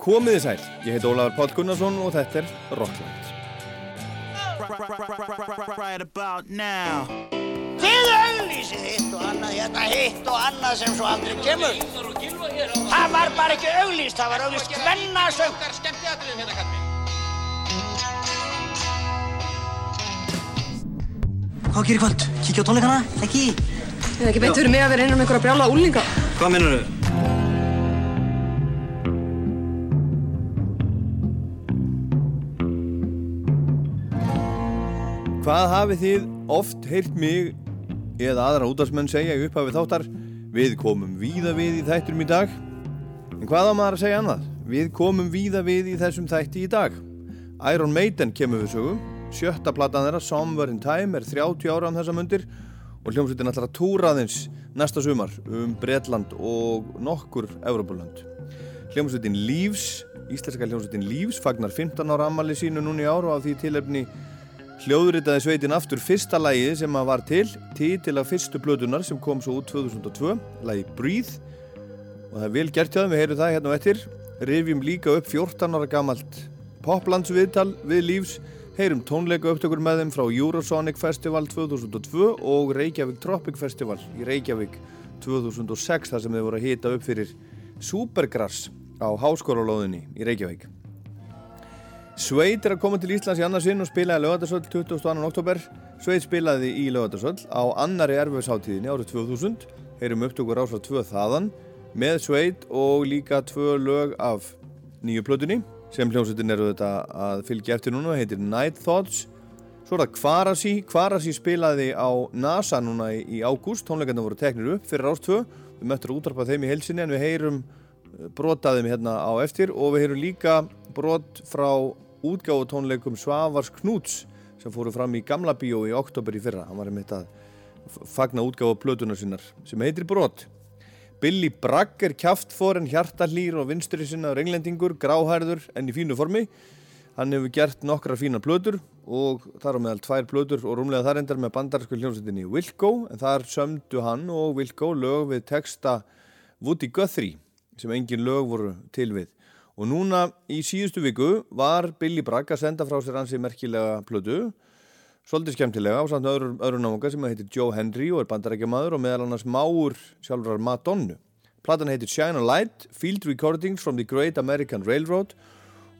Komiði sæl, ég heit Ólafur Páll Gunnarsson og þetta er Rockland. Right about now Þið auglýsið hitt og annað, hérna hitt og annað sem svo aldrei kemur. Það var bara ekki auglýst, það var auglýst hvennasöng. Hvað gerir kvöld? Kíkja á tónleikana? Ekki? Það er ekki beint fyrir mig að vera innan um einhverja brjála úlinga. Hvað minnur þau? Hvað hafið þið oft heyrt mig eða aðra útdagsmenn segja í upphafið þáttar? Við komum víða við í þætturum í dag. En hvað á maður að segja annað? Við komum víða við í þessum þætti í dag. Iron Maiden kemur við sögu. Sjötta platan þeirra, Somewhere in Time, er 30 ára um þessa mundir og hljómsveitin ætlar að túra aðeins næsta sumar um Bretland og nokkur Evropaland. Hljómsveitin Leaves, íslenska hljómsveitin Leaves, fagnar 15 ára ammali sínu núni í ár og af því tilefni hljóðritaði sveitin aftur fyrsta lægið sem að var til, títil af fyrstu blödunar sem kom svo út 2002, lægi Breathe. Og það er vel gert hjá þeim, við heyrum það hérna og eftir, rifjum líka upp 14 ára gamalt poplandsviðtal við Leaves, heyrum tónleika upptökur með þeim frá Eurosonic Festival 2002 og Reykjavík Tropic Festival í Reykjavík 2006 þar sem þeir voru að hita upp fyrir Supergrass á háskóralóðinni í Reykjavík. Sveit er að koma til Íslands í annarsinn og spilaði lögatarsöld 22. oktober. Sveit spilaði í lögatarsöld á annari erfisháttíðinni árið 2000. Heyrum upptökur ásvað tvö þaðan með Sveit og líka tvö lög af nýju plötunni sem hljómsveitin eru þetta að fylgja eftir núna, heitir Night Thoughts. Svo er það Kvarasi. Kvarasi spilaði á NASA núna í, ágúst. Tónleikarna voru teknir upp fyrir ástvö. Við möttum að útarpa þeim í heilsinni en við heyrum brotaðum hérna á eftir og við heyrum líka brot frá útgáfutónleikum Svavars Knúts sem fóru fram í Gamla Bíó í oktober í fyrra. Hann var einmitt að fagna útgáfu plötunar sinnar sem heitir Brot. Billy Bragg er kjaftfóren, hjartallýr og vinstri sinna reynglendingur, gráhærður en í fínu formi. Hann hefur gert nokkra fína plötur og þar á meðal tvær plötur og rúmlega þar endar með bandarsku hljómsveitinni Wilco en þar sömdu hann og Wilco lög við texta Woody Guthrie sem engin lög voru til við. Og núna í síðustu viku var Billy Bragg að senda frá sér hansi merkilega plötu, svolítið skemmtilega á samt öðru, öðru námunga sem heitir Joe Henry og er bandarækjamaður og meðal annars máur sjálfrar Madonnu. Platan heitir Shine a Light, Field Recordings from the Great American Railroad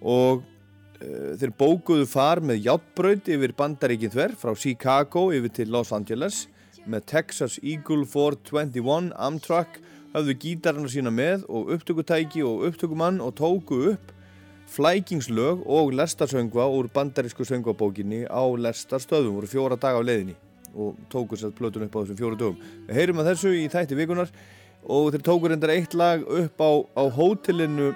og uh, þeir bókuðu far með játbraut yfir bandaríkinn þver frá Chicago yfir til Los Angeles með Texas Eagle 421 Amtrak hafðu gítarna sína með og upptökutæki og upptökumann og tóku upp flækingslög og lestarsöngva úr bandarísku söngvabókinni á lestarstöðum, voru fjóra dag á leiðinni og tóku sér plötun upp á þessum fjóru dögum. Við heyrum að þessu í þætti vikunar og þeir tóku reyndar eitt lag upp á, á hótelinu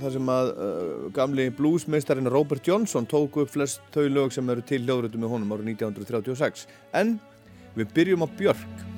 þar sem að uh, gamli bluesmeistarinn Robert Johnson tóku upp flest þau lög sem eru til hljóðrötu með honum árið 1936. En við byrjum á Björk.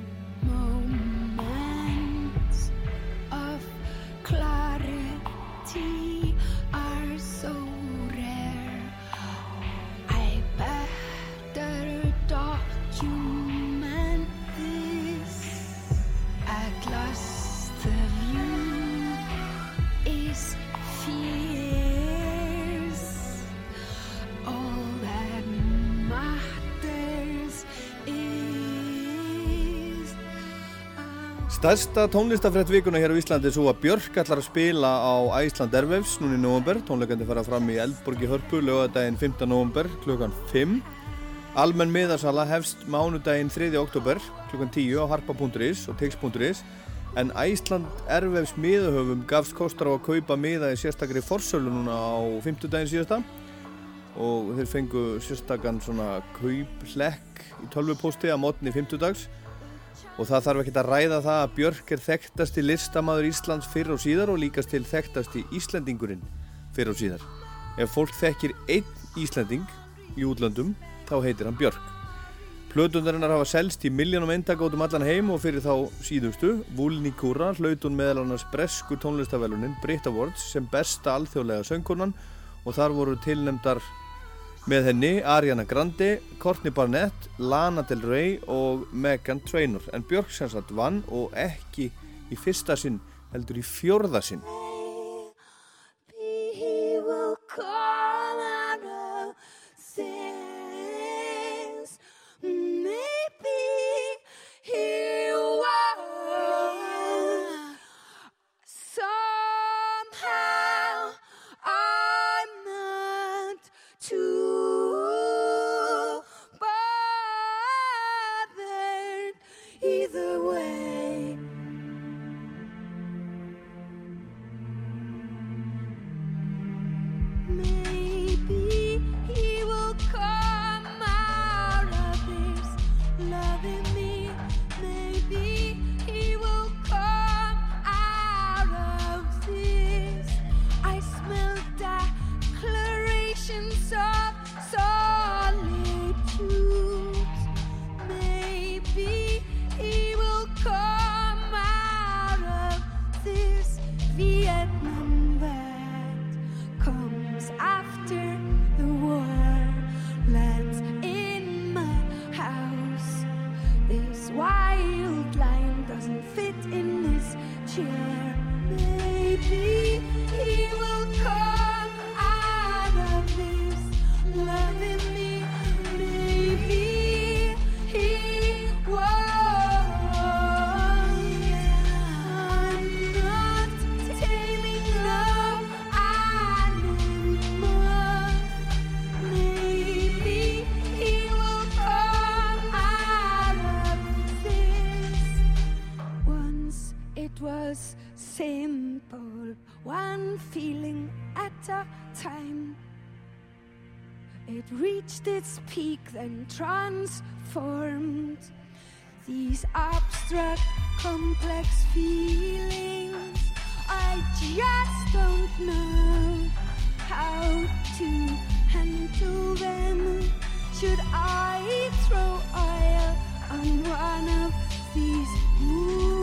Stærsta tónlistafrætt vikuna hér á Íslandi er svo að Björk ætlar að spila á Æsland Airwaves núni í november. Tónleikandi fara fram í Eldborgi Hörpu lögadaginn 5. november klukkan 5. Almenn miðarsala hefst mánudaginn 3. oktober klukkan 10 á harpa.is og tix.is en Æsland Airwaves miðahöfum gafst kostar á að kaupa miða í sérstakri forsölu núna á 50 daginn síðasta og þeir fengu sérstakann svona kauplekk í tölvupósti að mótni 50 dags og það þarf ekki að ræða það að Björk er þekktasti listamaður Íslands fyrr og síðar og líkast til þekktasti Íslendingurinn fyrr og síðar. Ef fólk þekkir einn Íslending í útlöndum þá heitir hann Björk. Plötundarinnar hafa selst í miljónum eintaka út um allan heim og fyrir þá síðustu Vulnikúra hlaut hún meðal annars bresku tónlistavelunin Brit Awards sem besta alþjóðlega söngkonan og þar voru tilnemdar Með henni Ariana Grande, Courtney Barnett, Lana Del Rey og Meghan Trainor. En Björk sannsagt vann og ekki í fyrsta sinn, heldur í fjörða sinn. Maybe it was simple, one feeling at a time. It reached its peak, then transformed. These abstract, complex feelings, I just don't know how to handle them. Should I throw oil on one of these moods?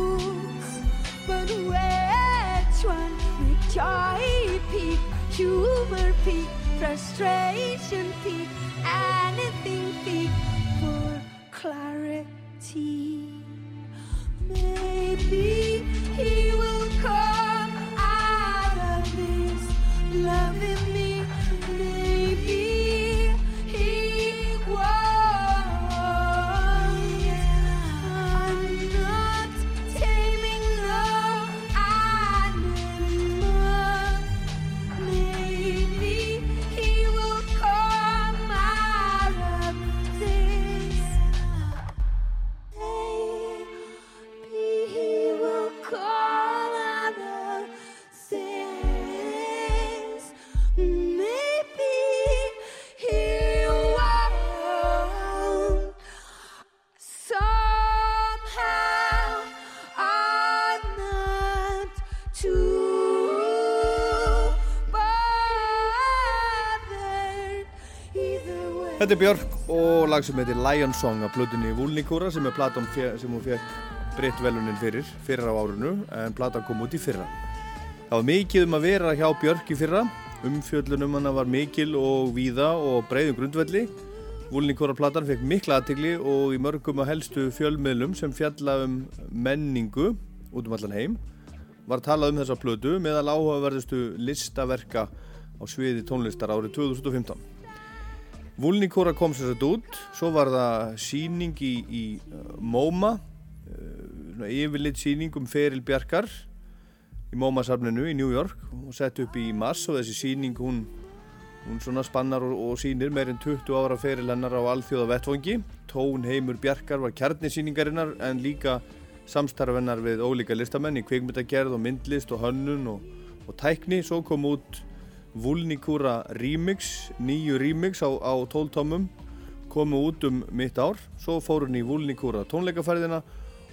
But which one make joy peak, humor peak, frustration peak, anything peak for clarity? Maybe er Björk og lag sem heitir Lion Song af plötunni Vulnikúra sem er platan sem hún fekk breytt velunin fyrir, fyrra á árinu en platan kom út í fyrra. Það var mikið um að vera hjá Björk í fyrra, umfjöllunum hana var mikil og víða og breiðum grundvelli. Vulnikúra platan fekk mikla aðtigli og í mörgum að helstu fjölmiðlum sem fjalla um menningu út um allan heim var talað um þessa plötu meðal áhugaverðustu listaverka á sviði tónlistar árið 2015. Vulnikóra kom sér þetta út, svo var það síning í, í uh, MoMA, uh, yfirleitt síning um Feril Bjarkar í MoMA-safninu í New York og sett upp í mass og þessi síning hún, hún svona spannar og, og sýnir meirinn 20 ára Feril hennar á alþjóða vettvangi. Tón Heimur Bjarkar var kjarnisýningarinnar en líka samstarfennar við ólíka listamenn í kvikmyndagerð og myndlist og hönnun og, og tækni. Svo kom út Vulnikúra Remix, nýju remix á, á 12 tómum, komu út um mitt ár, svo fór hún í Vulnikúra tónleikaferðina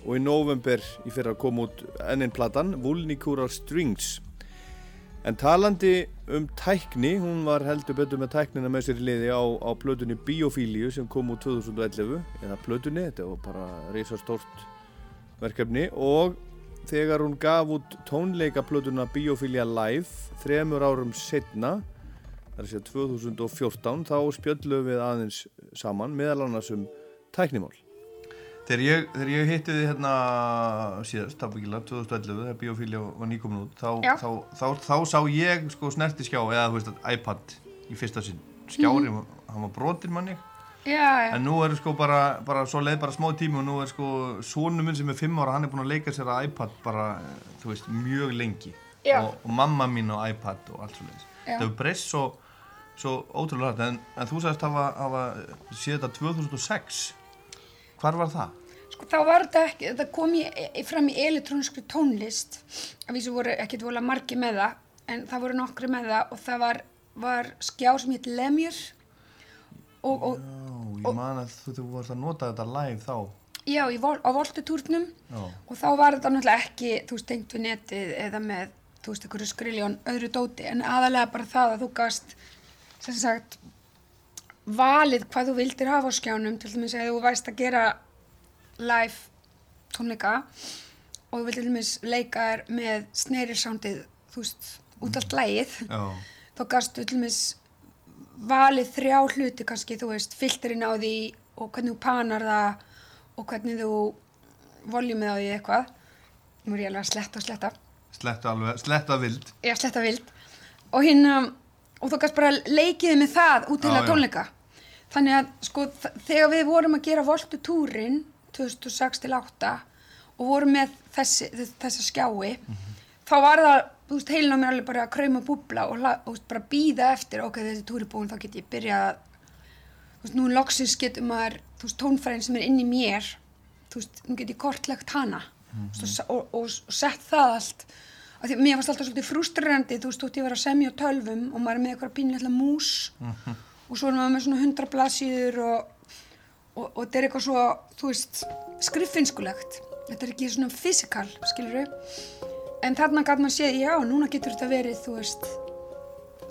og í november í fyrra kom út ennin platan, Vulnikúra Strings. En talandi um tækni, hún var heldur betur með tæknina með sér í liði á, á plötunni Biofíliu sem kom út 2011, eða plötunni, þetta var bara reysastórt verkefni. Og þegar hún gaf út tónleikaplötuna Biophilia Live þremur árum setna þar að segja 2014 þá spjöllum við aðeins saman meðal annars um tæknimál. Þegar ég, þegar ég hitti þið hérna síðast, ábyggilega 2011 þegar Biophilia var nýkomin út þá, þá, þá, þá, sá ég sko snerti skjá eða þú veist iPad í fyrsta sinn. Skjári, hann var brotin manni Já, já. En nú er sko bara, bara svo leið bara smá tími og nú er sko sonu minn sem er 5 ára, hann er búinn að leika sér að iPad bara, þú veist, mjög lengi Já. og, og mamma mín á iPad og allt svo leiðis. Já. Það hefur breyst svo, svo ótrúlega hrætt, en, en þú sagðist hafa, hafa séð þetta 2006. Hvar var það? sko, þá var þetta ekki, þetta kom í, í, fram í elektrónskri tónlist að vísu voru ekkert vola margi með það en það voru nokkri með það og það var, var skjá sem hétt Lemjur og, og Já, ég man að þú, þú varst að nota þetta live þá. já, vol, á voltutúrnum. Og þá var þetta náttúrulega ekki, þú veist, tengt við netið eða með, þú veist, einhverju skriljón öðru dóti. En aðalega bara það að þú gast, sem sagt, valið hvað þú vildir hafa á skjánum, til dæmis að þú væst að gera live tónleika og þú vildir til dæmis leika þér með sneirirsándið, þú veist, út allt lægið, þá gastu til dæmis valið þrjá hluti kannski, þú veist, filterinn á því og hvernig þú panar það og hvernig þú voljumið á því eitthvað. Nú er ég alveg að sletta og sletta. Sletta alveg, sletta vild. Að sletta vild. Og hérna, og þú gast bara leikiði með það út til Já, að já. tónleika. Þannig að, sko, þegar við vorum að gera voltu túrin 2006 til 8 og vorum með þessi, þessa skjái, þá var það, þú veist, heilin á mér alveg bara að krauma búbla og, og bara býða eftir, ok, þessi túri búin, þá get ég byrjað að þú veist, nú loksins getur maður, þú veist, tónfræðin sem er inn í mér, þú veist, nú get ég kortlegt hana mm -hmm. og, og, og sett það allt. Af því, mér fannst alltaf svolítið frustrerandi, þú veist, þú veist, ég var að semja tölvum og maður er með eitthvað pínlega mús og svo er maður með svona hundra blaðsíður og, og, og þetta er eitthvað svo, þú veist, skriffinskulegt. Þetta er ekki svona fysikal, skilur En þarna gæti maður séð, já, núna getur þetta verið, þú veist,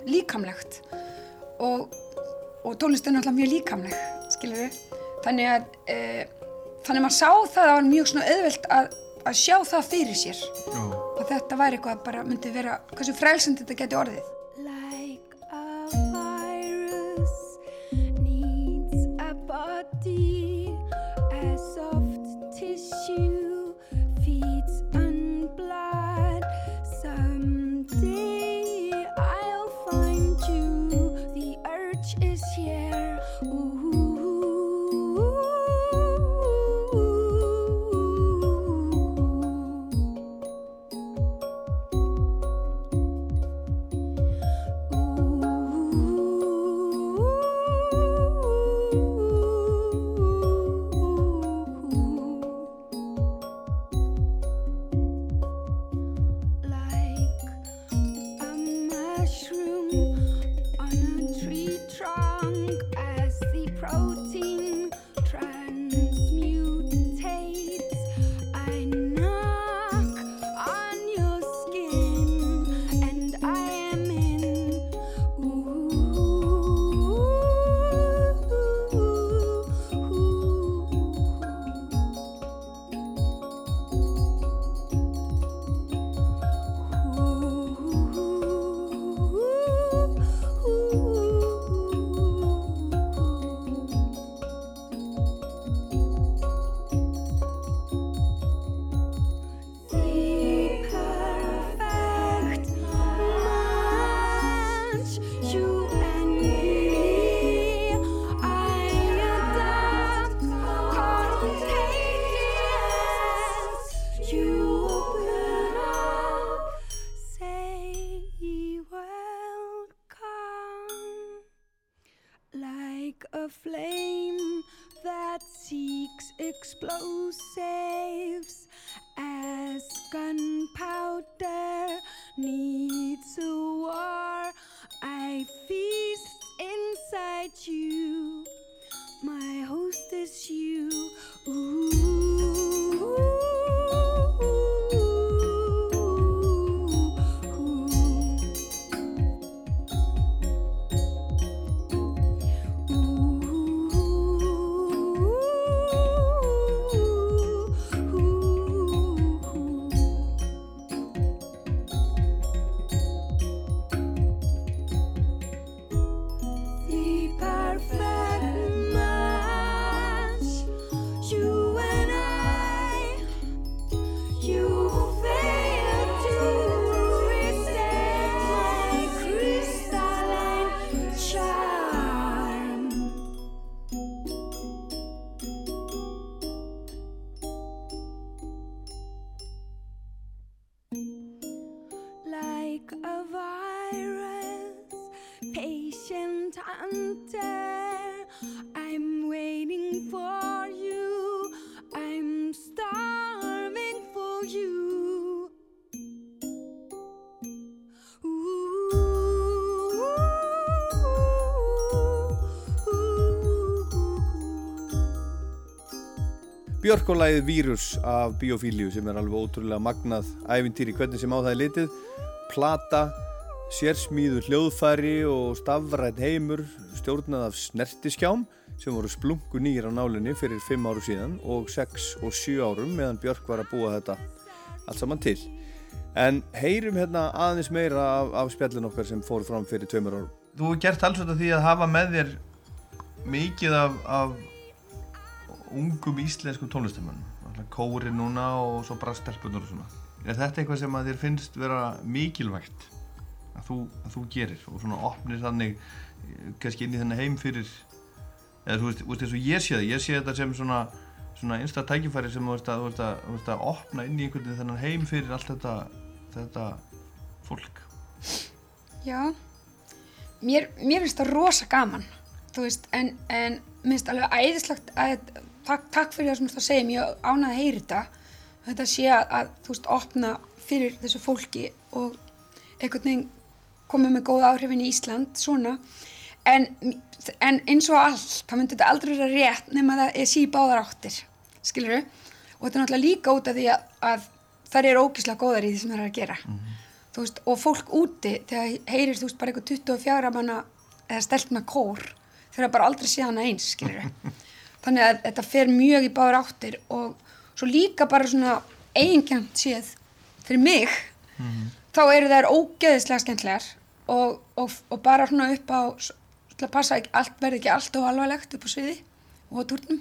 líkamlegt og, og tónlist er náttúrulega mjög líkamleg, skilur við. Þannig að, e, þannig að maður sá það að það var mjög svona auðvelt að, að sjá það fyrir sér. Já. Og þetta væri eitthvað bara, myndi vera, hversu frelsandi þetta geti orðið. Like a virus needs a body, Björk og lagið Vírus af Biofíliu sem er alveg ótrúlega magnað ævintýri hvernig sem á það er litið. Plata, sérsmíðu hljóðfæri og stafrætt heimur stjórnað af snertiskjám sem voru splungu nýr á nálinni fyrir 5 áru síðan og 6 og 7 árum meðan Björk var að búa þetta allt saman til. En heyrum hérna aðeins meira af, af spjallin okkar sem fór fram fyrir 2 árum. Þú hefur gert alls þetta því að hafa með þér mikið af, af ungum íslenskum tónlistamönnum kóri núna og svo bara stelpunur og svona. Er þetta eitthvað sem að þér finnst vera mikilvægt að þú, að þú gerir og svona opnir þannig eh, kannski inn í þennan heim fyrir eða þú veist, veist eins og ég sé það ég sé þetta sem svona svona einsta tækifæri sem þú veist að, að, veist að opna inn í einhvern veginn þennan heim fyrir allt þetta þetta fólk. Já, mér, mér finnst það rosa gaman, þú veist, en, en mér finnst alveg æðislegt að, takk, takk fyrir það sem þú ert að segja, mjög ánað að heyri þetta, þetta sé að, að, þú veist, opna fyrir þessu fólki og einhvern veginn komið með góð áhrifin í Ísland, svona, en, en eins og allt, þá myndi þetta aldrei vera rétt nema það er sí báðar áttir, skilur og þetta er náttúrulega líka út af því að, að þær eru ógislega góðar í því sem þær eru að gera. Þú veist, og fólk úti þegar heyrir, þú veist, bara eitthvað 24 manna eða steltna kór þegar bara aldrei sé hana eins, skilur þannig að þetta fer mjög í báður áttir og svo líka bara svona eiginkjönd séð fyrir mig þá eru þær ógeðislega skemmtlegar og, og, og bara svona upp á til að passa ekki, allt verði ekki allt og alvarlegt upp á sviði og á turnum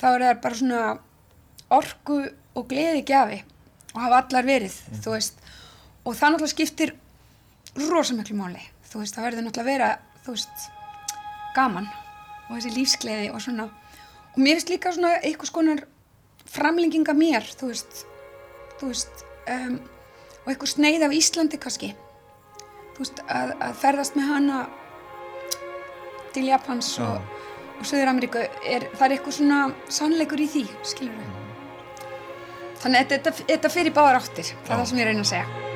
þá eru þær bara svona orku og gleði gjafi og hafa allar verið, þú veist. Og það náttúrulega skiptir rosa miklu máli, þú veist, það verður náttúrulega vera, þú veist, gaman og þessi lífsgleði og svona. Og mér finnst líka svona eitthvað skonar framlenginga mér, þú veist þú veist um, og eitthvað sneið af Íslandi kannski. Þú veist, að, að ferðast með hana til Japans og, og Söður Ameríku er, það er eitthvað svona sannleikur í því, skilur við þannig að þetta, þetta í báðar áttir það er það sem ég reyna að segja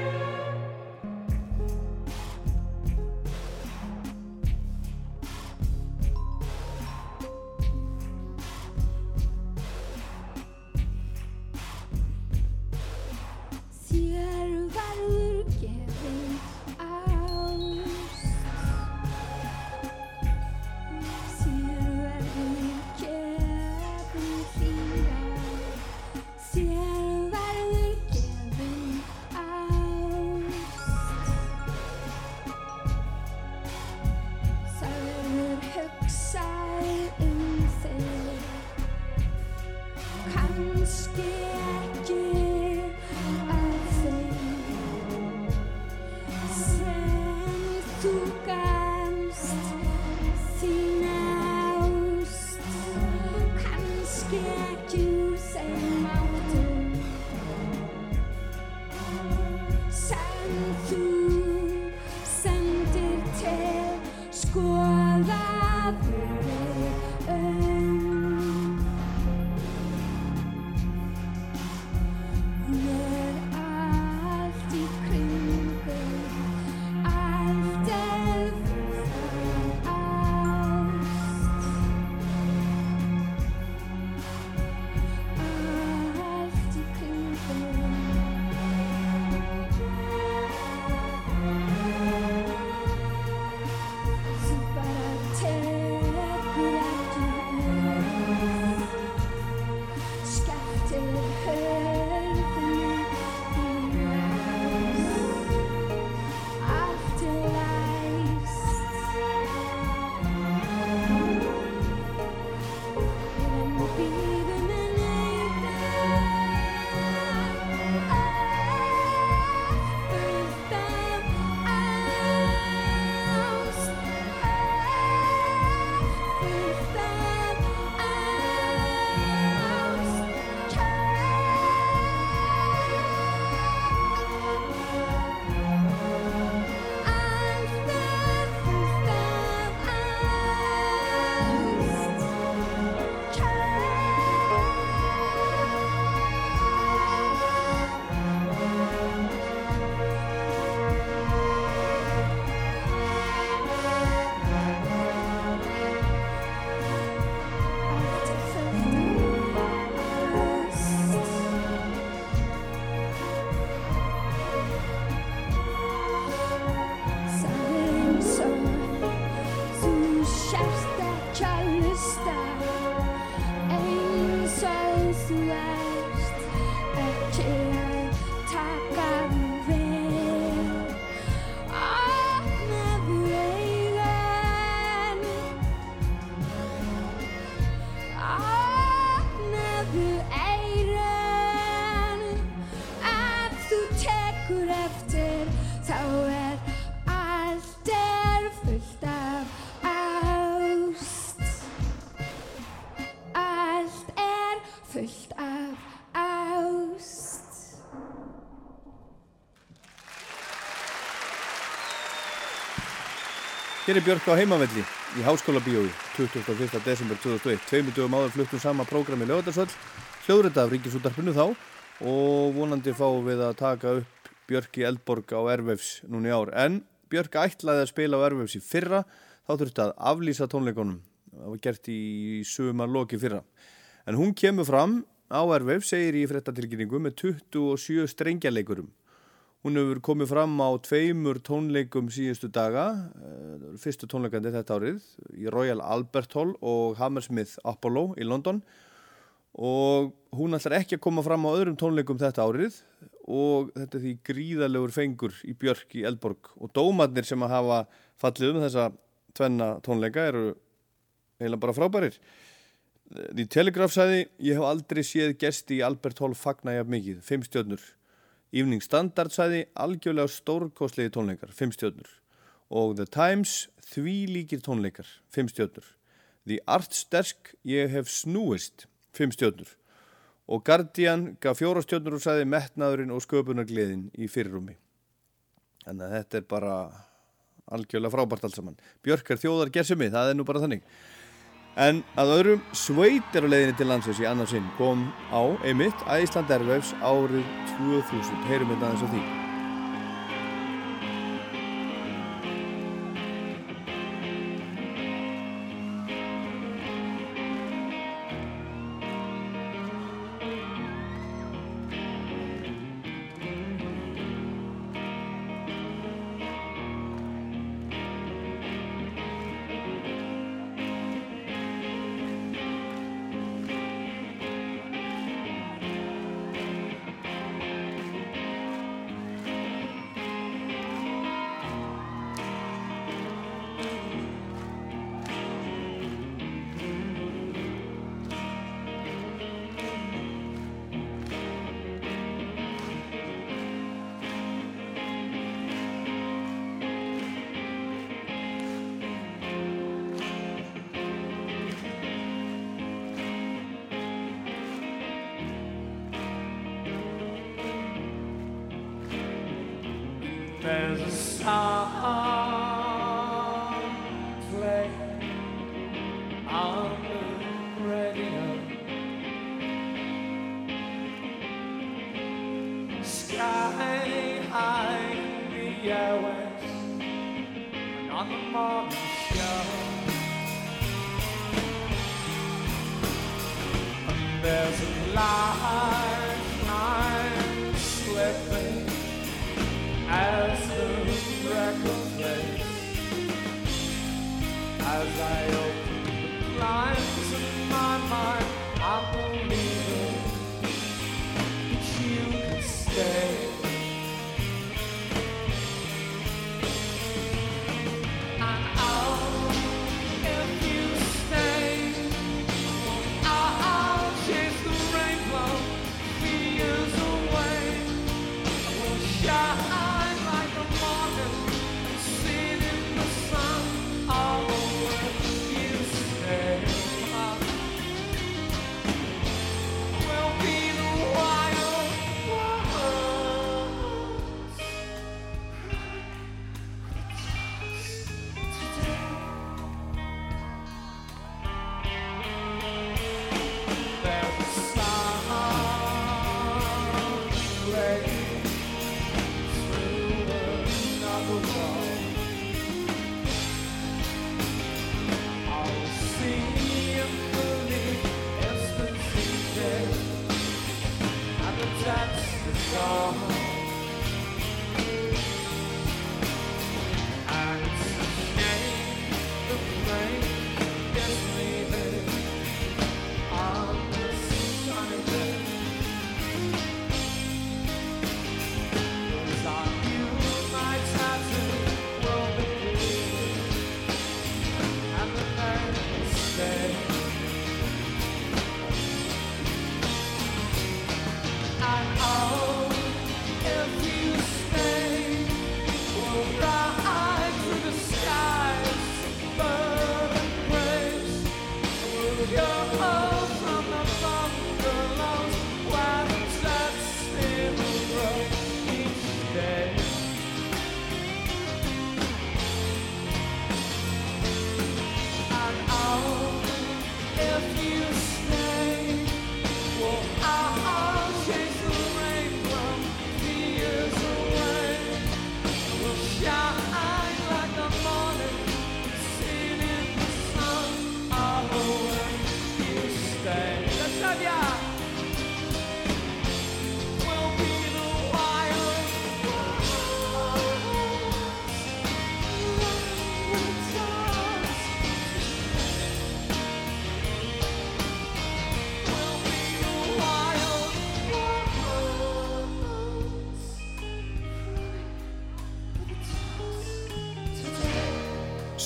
Er Björk á heimavelli í Háskóla bíói 21. desember 2001. Tveimur dögum áður fluttum sama prógrami Lögadarsvöld, hljóðrita af Ríkisútarpinu þá og vonandi fáum við að taka upp Björk í Eldborg á Ervefs núna í ár. En Björk ætlaði að spila á Ervefs í fyrra, þá þurfti að aflýsa tónleikonum. Það var gert í sumarloki fyrra. En hún kemur fram á Ervefs, segir í frettatilkynningu, með 27 strengjaleikurum. Hún hefur komið fram á tveimur tónleikum síðustu daga, eh, fyrstu tónleikandi þetta árið, í Royal Albert Hall og Hammersmith Apollo í London og hún ætlar ekki að koma fram á öðrum tónleikum þetta árið og þetta er því gríðalegur fengur í Björk í Eldborg og dómarnir sem að hafa fallið um þessa tvenna tónleika eru eiginlega bara frábærir. Því Telegraph sagði, ég hef aldrei séð gesti í Albert Hall fagna jafn mikið, fimm stjörnur. Evening Standard sæði algjörlega stórkostlegi tónleikar, 5 stjörnur. Og The Times því líkir tónleikar, 5 stjörnur. The Arts Desk ég hef snúist, 5 stjörnur. Og Guardian gaf 4 stjörnur og sæði metnaðurinn og sköpunargleðin í fyrirrumi þannig að þetta er bara algjörlega frábært allt saman. Björk er þjóðar gersumi, það er nú bara þannig En að öðrum sveit er á leiðinni til landsins í annarsinn kom á einmitt Æsland Airwaves árið 2000. Heyrum þetta aðeins á því.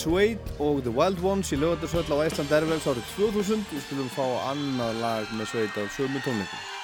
Suede og The Wild Ones í lögatarsvöll á Æsland Airwaves árið 2000 við skulum fá annað lag með Suede á sömu tónleikum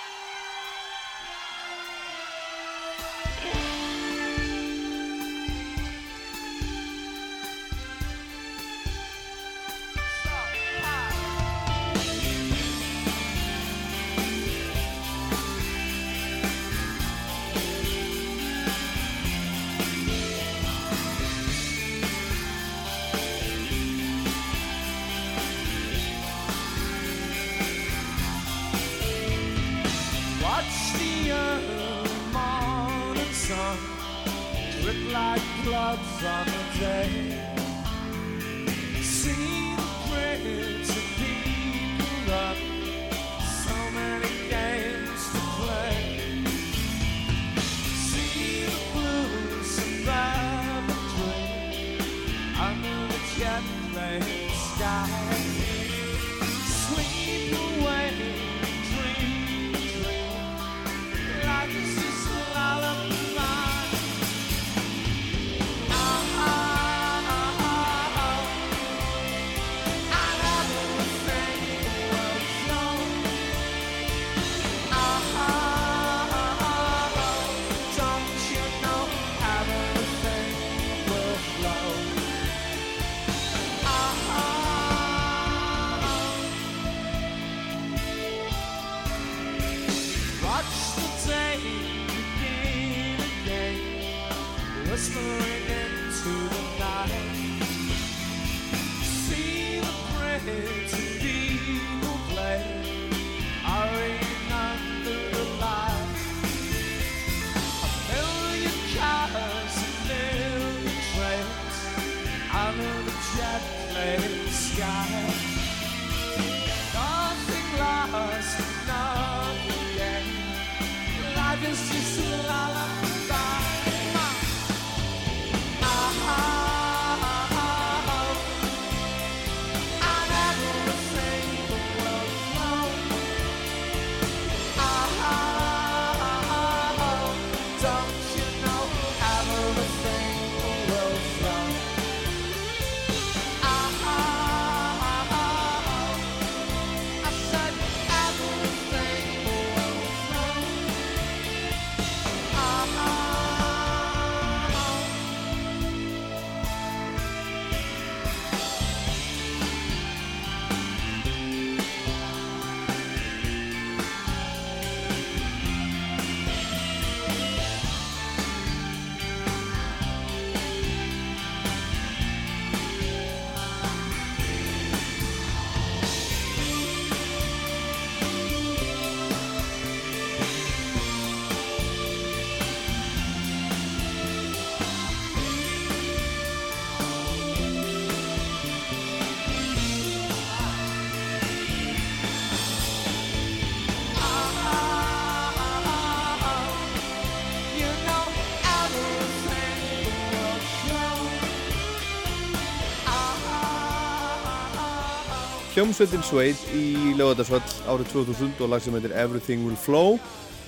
Hljómsveitin Suede í lögatarsvöll árið 2000 og lag sem heitir Everything Will Flow.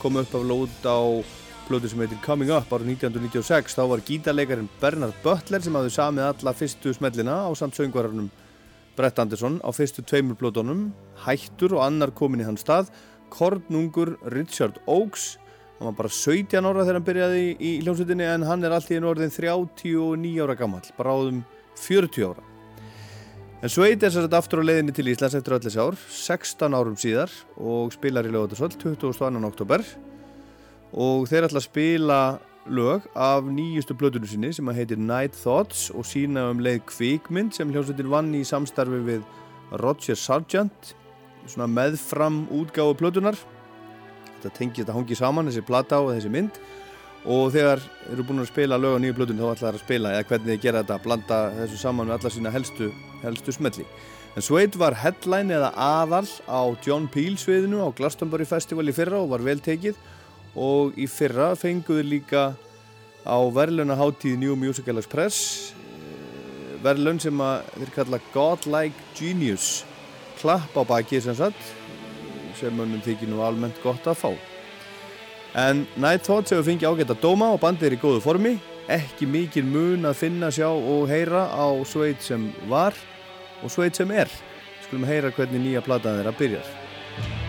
Kom upp af lót á plötu sem heitir Coming Up árið 1996 þá var gítarleikarin Bernard Butler sem hafði samið alla fyrstu smellina á samt söngvararnum Brett Anderson á fyrstu tveimur plötunum Hættur og annar komin í hans stað Kornungur Richard Oakes. Hann var bara 17 ára þegar hann byrjaði í, í hljómsveitinni en hann er allt í einu orðin 39 ára gammal bráðum 40 ára En Sveit er sér að aftur á leiðinni til Íslands eftir öllis ár, 16 árum síðar og spilar í lögatarsvöld 22. oktober og þeir ætla að spila lög af nýjustu plötunum sinni sem að heitir Night Thoughts og sína um leið kvikmynd sem hljómsveitin vann í samstarfi við Roger Sargent svona meðfram útgáfu plötunar þetta tengi þetta hangi saman þessi plata og þessi mynd og þegar eru búin að spila lög á nýju plötun þá ætla það að spila eða hvernig þið gera þetta að blanda þessu saman með alla sína helstu, helstu smelli. En Suede var headline eða aðal á John Peel sviðinu á Glastonbury Festival í fyrra og var vel tekið. Og í fyrra fenguðu líka á verðlunaháttíð New Musical Express eh, verðlun sem að þeir kalla Godlike Genius. Klapp á baki sem sagt sem mönnum þykir nú almennt gott að fá En Night Thoughts hefur fengið ágætt að dóma og bandið er í góðu formi ekki mikil mun að finna, sjá og heyra á sveit sem var og sveit sem er. Skulum heyra hvernig nýja plataðan þeirra byrjar.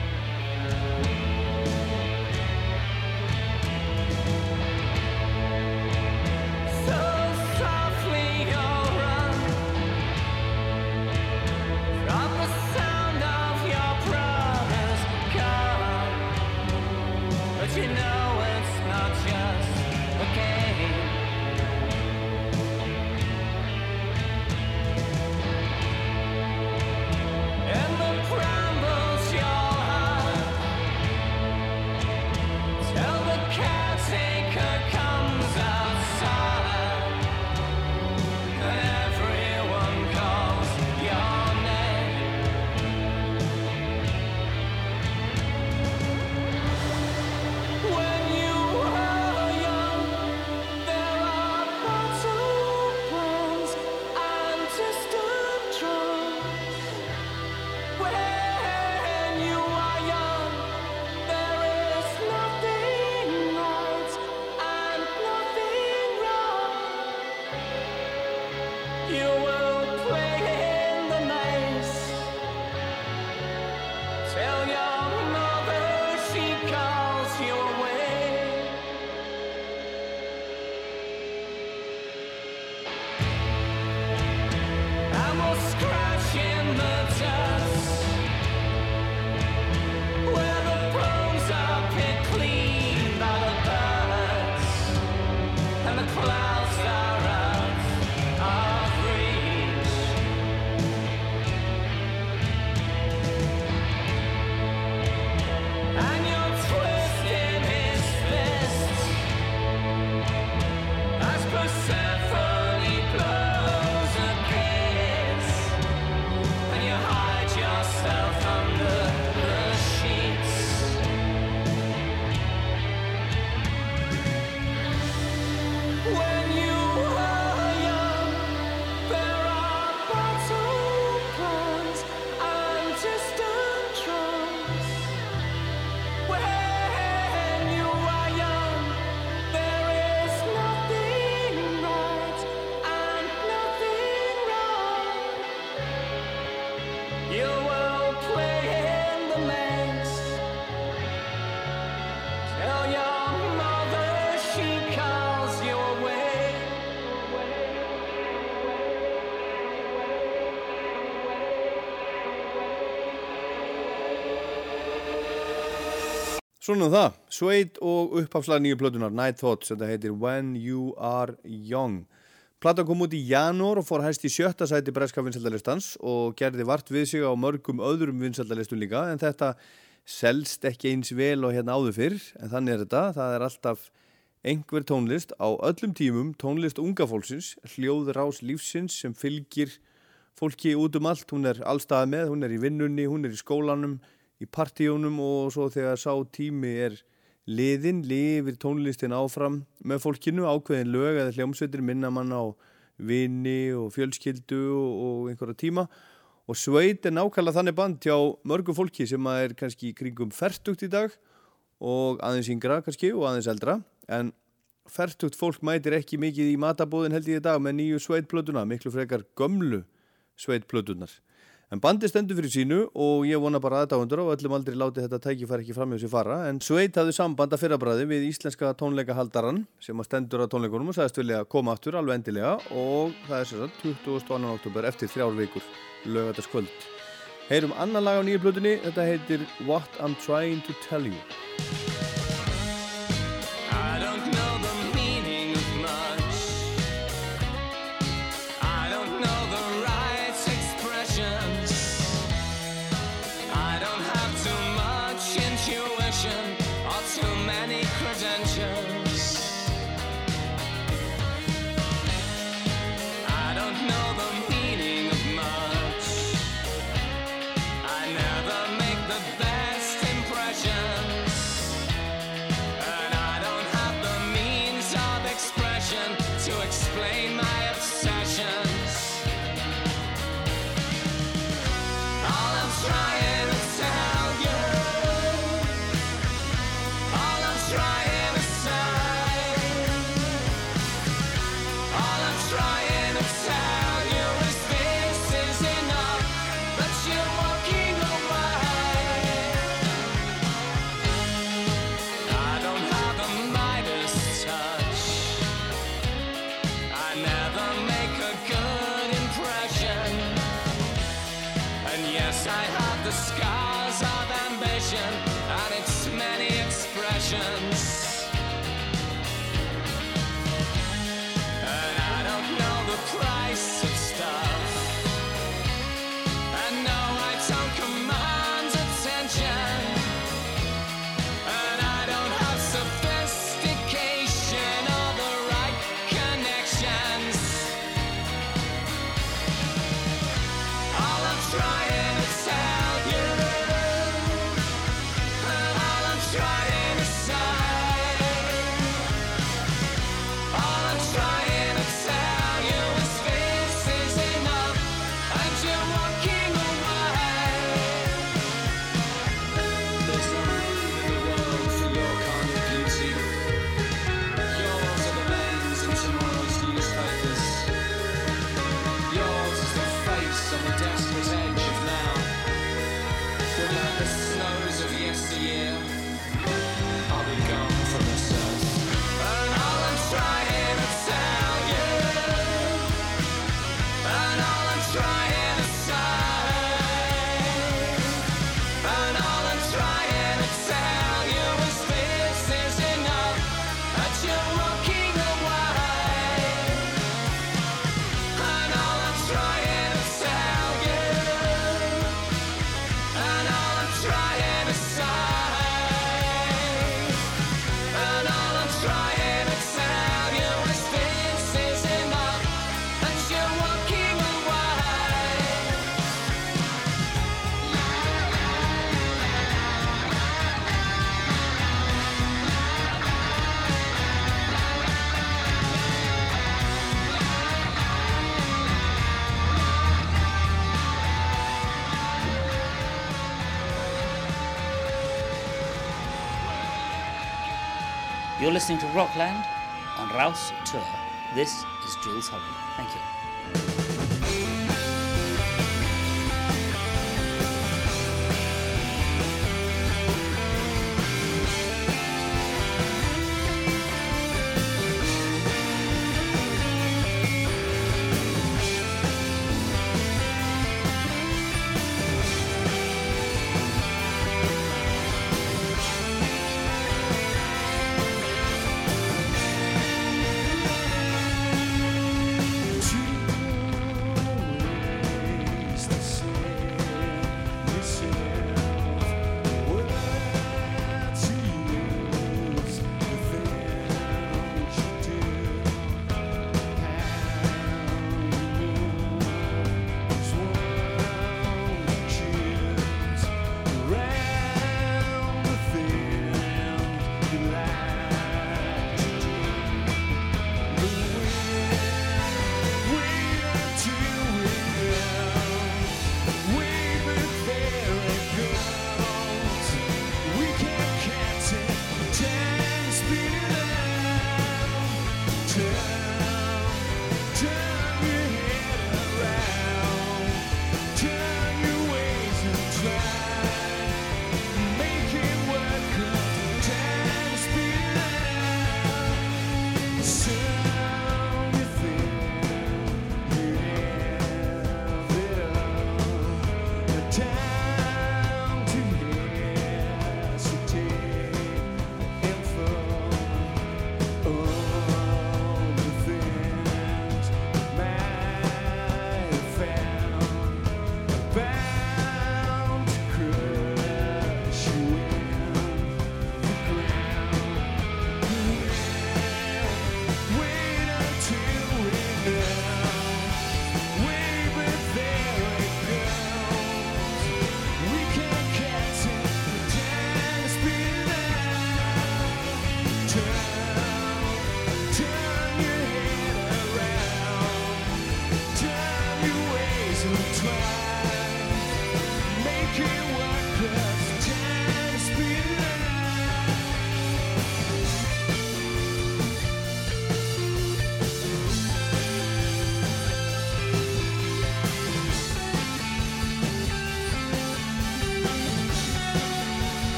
Svona um það, Sveit og upphafslega nýju plötunar Night Thoughts, þetta heitir When You Are Young. Platan kom út í janúar og fór hæst í sjötta sæti breska vinsaldalistans og gerði vart við sig á mörgum öðrum vinsaldalistum líka en þetta selst ekki eins vel og hérna áður fyrr en þannig er þetta, það er alltaf einhver tónlist á öllum tímum, tónlist unga fólksins, hljóðrás lífsins sem fylgir fólki út um allt, hún er allstaða með, hún er í vinnunni, hún er í skólanum, í partíunum og svo þegar sá tími er liðin, lifir tónlistin áfram með fólkinu, ákveðin lög eða hljómsveitir minna mann á vini og fjölskyldu og, einhverja tíma og sveit er nákvæmlega þannig band hjá mörgu fólki sem að er kannski kringum fertugt í dag og aðeins yngra kannski og aðeins eldra en fertugt fólk mætir ekki mikið í matabóðin held ég í dag með nýju sveitplötuna, miklu frekar gömlu sveitplötunar. En bandi stendur fyrir sínu og ég vona bara aðdáendur og öllum aldrei láti þetta tækifæri ekki fram hjá sér fara en Sveit hafði samband að fyrrabræði við íslenska tónleikahaldaran sem að stendur á tónleikunum og sagðist vilja koma aftur alveg endilega og það er sér að 22. oktober eftir þrjár vikur lögataskvöld. Heyrum annan lag á nýju plötunni, þetta heitir What I'm Trying to Tell You. outside. Listening to Rockland on Rouse Tour. This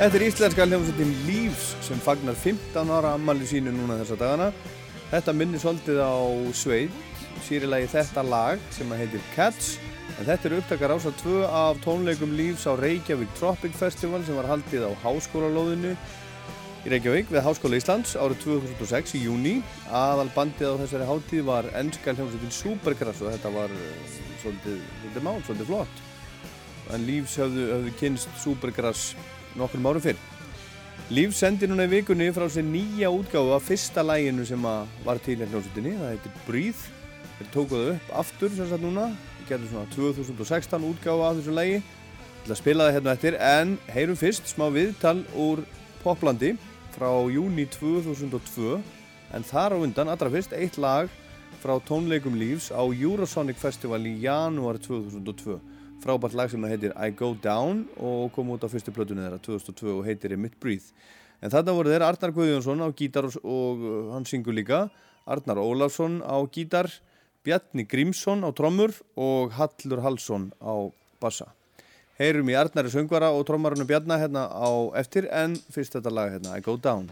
Þetta er íslenska hljómsveitin Leaves sem fagnar 15 ára ammali sínu núna þessa dagana. Þetta minnir svolítið á Sveit, sýrilegi þetta lag sem heitir Cats. En þetta er upptakar ásað tvö af tónleikum Leaves á Reykjavík Tropic Festival sem var haldið á háskólalóðinu í Reykjavík við Háskóla Íslands árið 2006 í júni. Aðal bandið á þessari hátíð var ennska hljómsveitin Supergrass og þetta var eh, svolítið, svolítið mál, svolítið flott. En Leaves höfðu, höfðu kynst Supergrass nokkrum árum fyrr. Líf sendi núna í vikunni frá sér nýja útgáfu af fyrsta læginu sem var til hérna hljómsveitinni, það heitir Breathe. Þeir tókuðu upp aftur sem sagt núna, við getum svona 2016 útgáfu af þessu lægi. Ég ætla að spila það hérna eftir en heyrum fyrst smá viðtal úr Poplandi frá júni 2002 en þar á undan, allra fyrst, eitt lag frá tónleikum Lífs á Eurosonic Festival í janúar 2002 frábært lag sem heitir I Go Down og kom út á fyrstu plötunni þeirra 2002 og heitir Emit Breathe. En þarna voru þeirra Arnar Guðjónsson á gítar og, og uh, hann syngur líka Arnar Ólafsson á gítar Bjarni Grímsson á trommur og Hallur Hallsson á bassa. Heyrum í Arnari söngvara og trommarunum Bjarnar hérna á eftir en fyrst þetta lag hérna I Go Down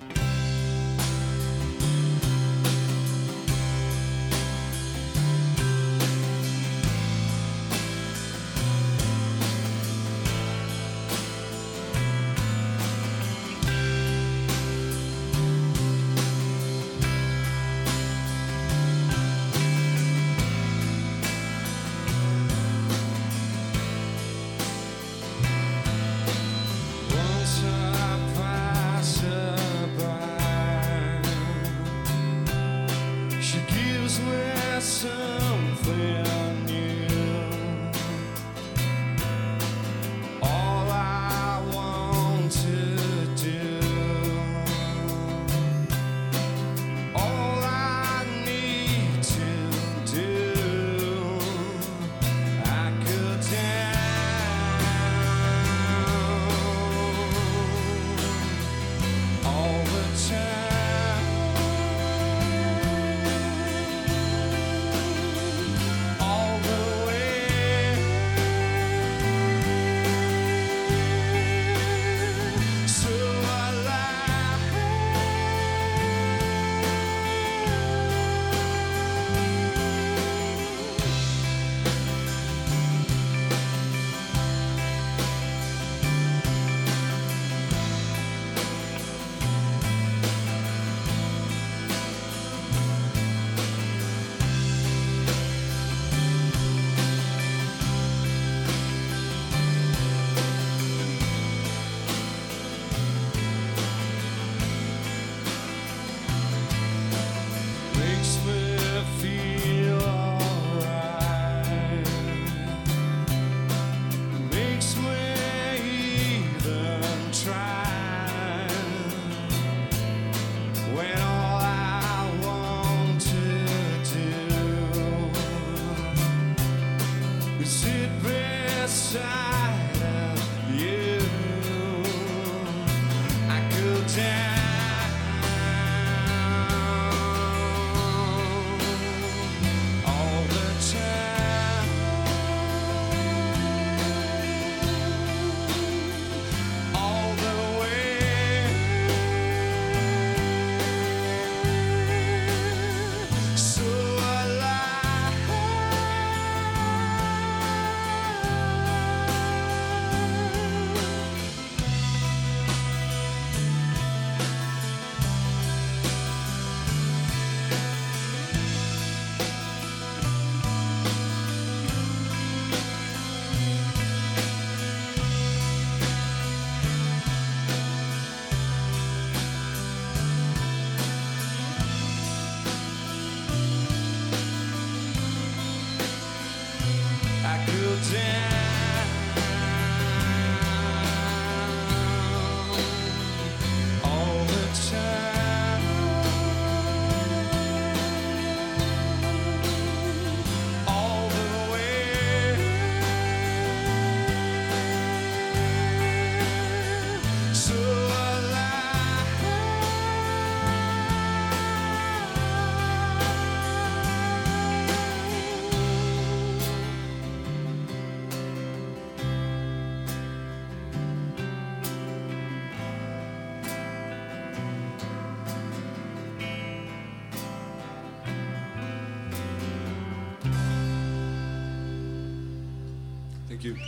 Thank you.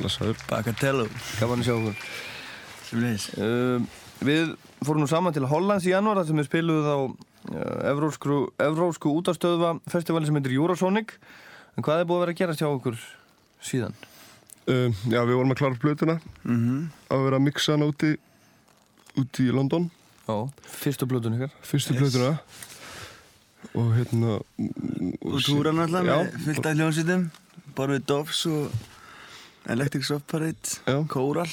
Blessaður. Bakatello. Gaman að sjá okkur. Uh, við fórum nú saman til Hollands í janúar þar sem við spiluðum á uh, Evrósku, Evrósku útastöðva festivali sem heitir Eurosonic. En hvað er búið að vera að gera hjá okkur síðan? Uh, já, við vorum að klára plötuna Mhm. að vera að mixa hana úti úti í London Já, fyrstu plötun ykkar Fyrstu Yes. plötuna og hérna Og túran alltaf með fullt af hljónsitum. Bara við Doves og Electric Soft Parade, Já. Kóral.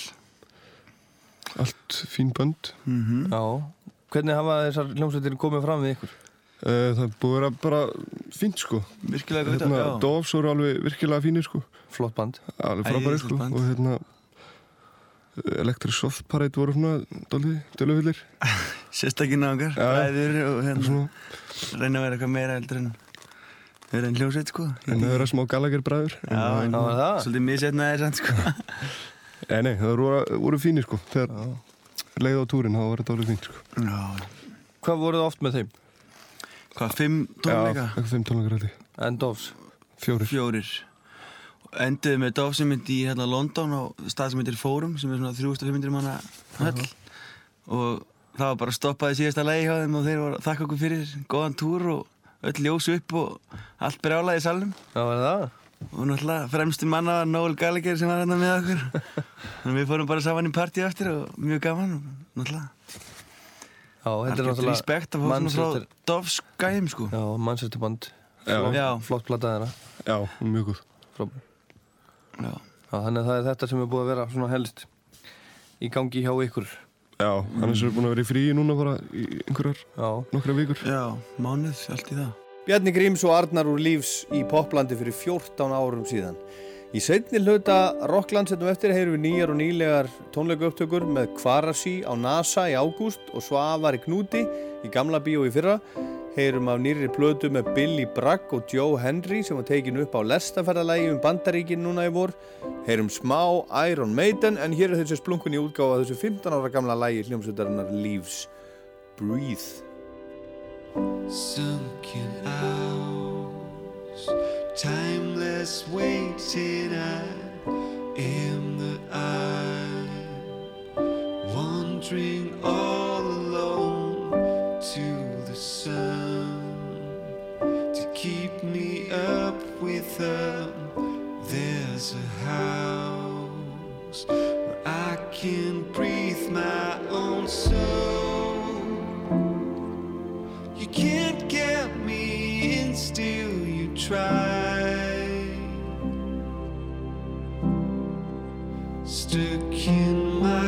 allt fín bönd Mhm. Já. Hvernig hafa þessar hljómsveitir komið fram við ykkur? uh, Það er búið að vera bara fínt sko Virkilega gott, hérna, já. Doves voru alveg virkilega fínir sko Flott band. Alveg frábæri sko band. og hérna Electric Soft Parade voru svona dálítið dölufillir Sérstakinn á okkar, Já. bræður og hérna. svona, Reyna að vera eitthvað meira heldur en vera en hljómsveit, sko. en það vera smá Gallagher bræður það? svolítið misetnaðir sann, sko. Nei, nei, það voru, voru fínir sko þegar leið á túrin, það var þetta alveg fínt sko Já. Hvað voruð oft með þeim? Hvað, fimm tónleika? Já, eitthvað fimm tónleikar held ég En Dovs? Fjórir Fjórir. Enduðu með Dove sem myndi í hérna London á stað sem heitir Fórum sem er svona 3500 manna höll og það var bara stoppaði síðasta lagi hjá þeim og þeir voru að þakka okkur fyrir góðan túr og öll ljósu upp og allt brjálaði í salnum. Já, var það? og náttúrulega fremstu manna var Noel Gallagher sem var hérna með okkur. Þannig við fórum bara saman í partí eftir og mjög gaman og náttúrulega. Já, þetta er náttúrulega respekt að fá svona frá Doves gæm sko. Já, Manchester band Já. Flott, þeirra. Já, mjög góð. Já, þannig að það er þetta sem er búið að vera svona helst í gangi hjá ykkur Já, annars erum við búin að vera í fríi núna bara í einhverjar Já. nokkra vikur Já, mánuð, allt í það Bjarni Gríms og Arnar úr lífs í poplandi fyrir 14 árum síðan. Í seinni hluta Rockland setjum eftir heyrum við nýjar og nýlegar tónleikauptökur með Kvarasi á NASA í ágúst og Svavari Knúti í gamla bíó í fyrra. Heyrum af nýri plötu með Billy Bragg og Joe Henry sem var tekin upp á lestaferðalagi um Bandaríkin núna í vor. Heyrum smá Iron Maiden en hér er þessi splunkun í útgáfa þessu 15 ára gamla lagi hljómsveitarinnar Leaves. Breathe. sunken hours, timeless waiting. I am the I, wandering all alone to sun to keep me up with her. There's a house where I can breathe my own soul. You can't get me in, still you try. Stuck in my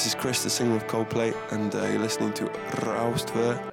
this is Chris, the singer of Coldplay, and uh, you're listening to Raustver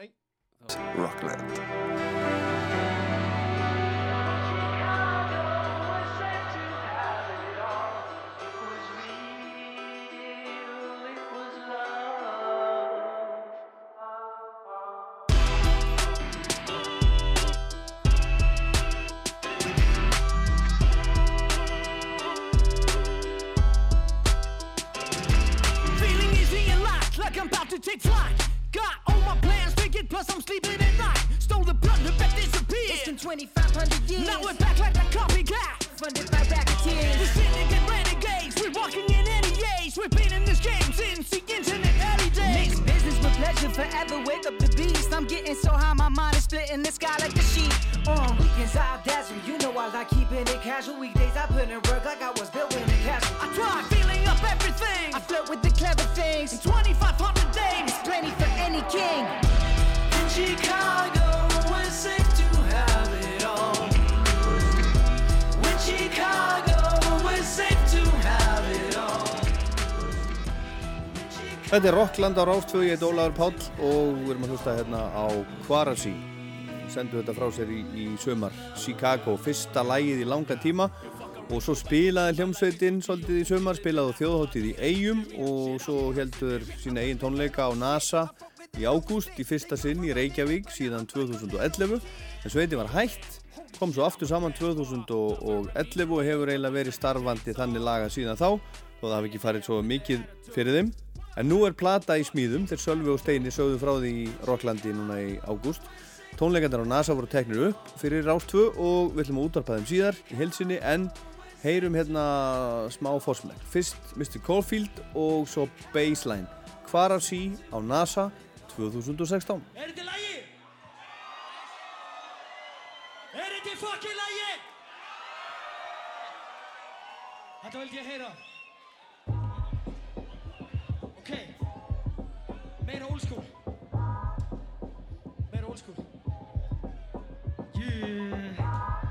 Rockland á Rástfjög, ég heit Ólafur Páll og við erum að hlusta hérna á Kvarasi. Sendu þetta frá sér í, í sömar Chicago, fyrsta lægið í langa tíma. Og svo spilaði hljómsveitin svolítið í sömar, spilaði þjóðhóttið í Eyjum. Og svo heldur sína eigin tónleika á NASA í ágúst í fyrsta sinn í Reykjavík síðan 2011 en sveitin var hætt kom svo aftur saman 2011 og hefur eiginlega verið starfandi þannig laga síðan þá. Og það hafi ekki farið svo mikið fyrir þeim en nú er plata í smíðum þegar Sölvi og Steini sögðu frá því í Rocklandi núna í ágúst tónleikandar á NASA voru teknir upp fyrir Rástvö og við ætlum að útvarpa þeim síðar í heilsinni en heyrum hérna smá fórsmæk fyrst Mr. Caulfield og svo Baseline Hvar af sí á NASA 2016 Er þetta lægi? Er þetta fucking lægi? Þetta vildi ég heyra. Meira old school. Meira old school. Yeah.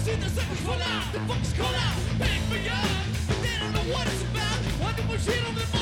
Cause the circles for life, the fuck call out. For they don't know what it's about. Why the bullshit on the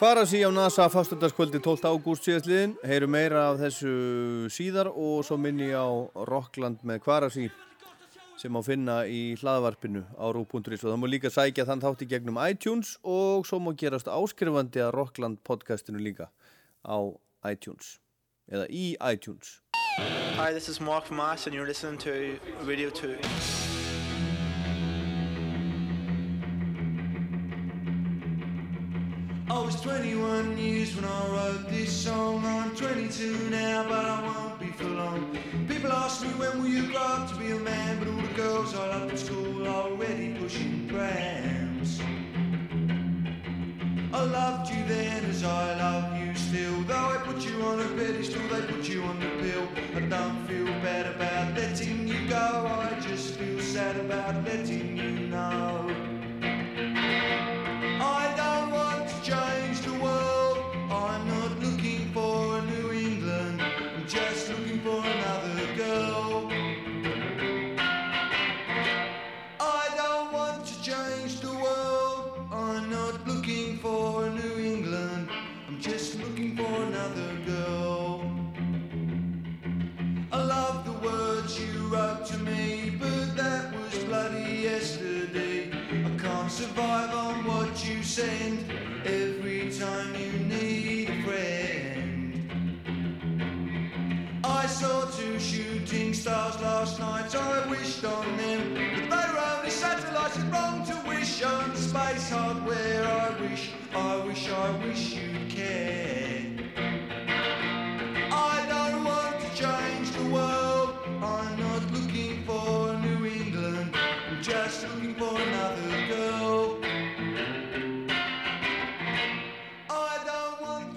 Farasi á NASA fastundarskvöldi 12. ágúst síðastliðin, heyru meira af þessu síðar og svo minni á Rockland með Farasi sem á finna í hlaðvarpinu á rú.is og það múi líka sækja þann þátt í gegnum iTunes og svo múi gerast áskrifandi að Rockland podcastinu líka á iTunes, eða í iTunes. Hi, this is Mark Mars and you're listening to Radio 2. I was 21 years when I wrote this song. I'm 22 now, but I won't be for long. People ask me when will you grow up to be a man, but all the girls I loved at school are already pushing prams. I loved you then as I love you still. Though I put you on a pedestal, they put you on the pill. I don't feel bad about letting you go. I just feel sad about letting you know.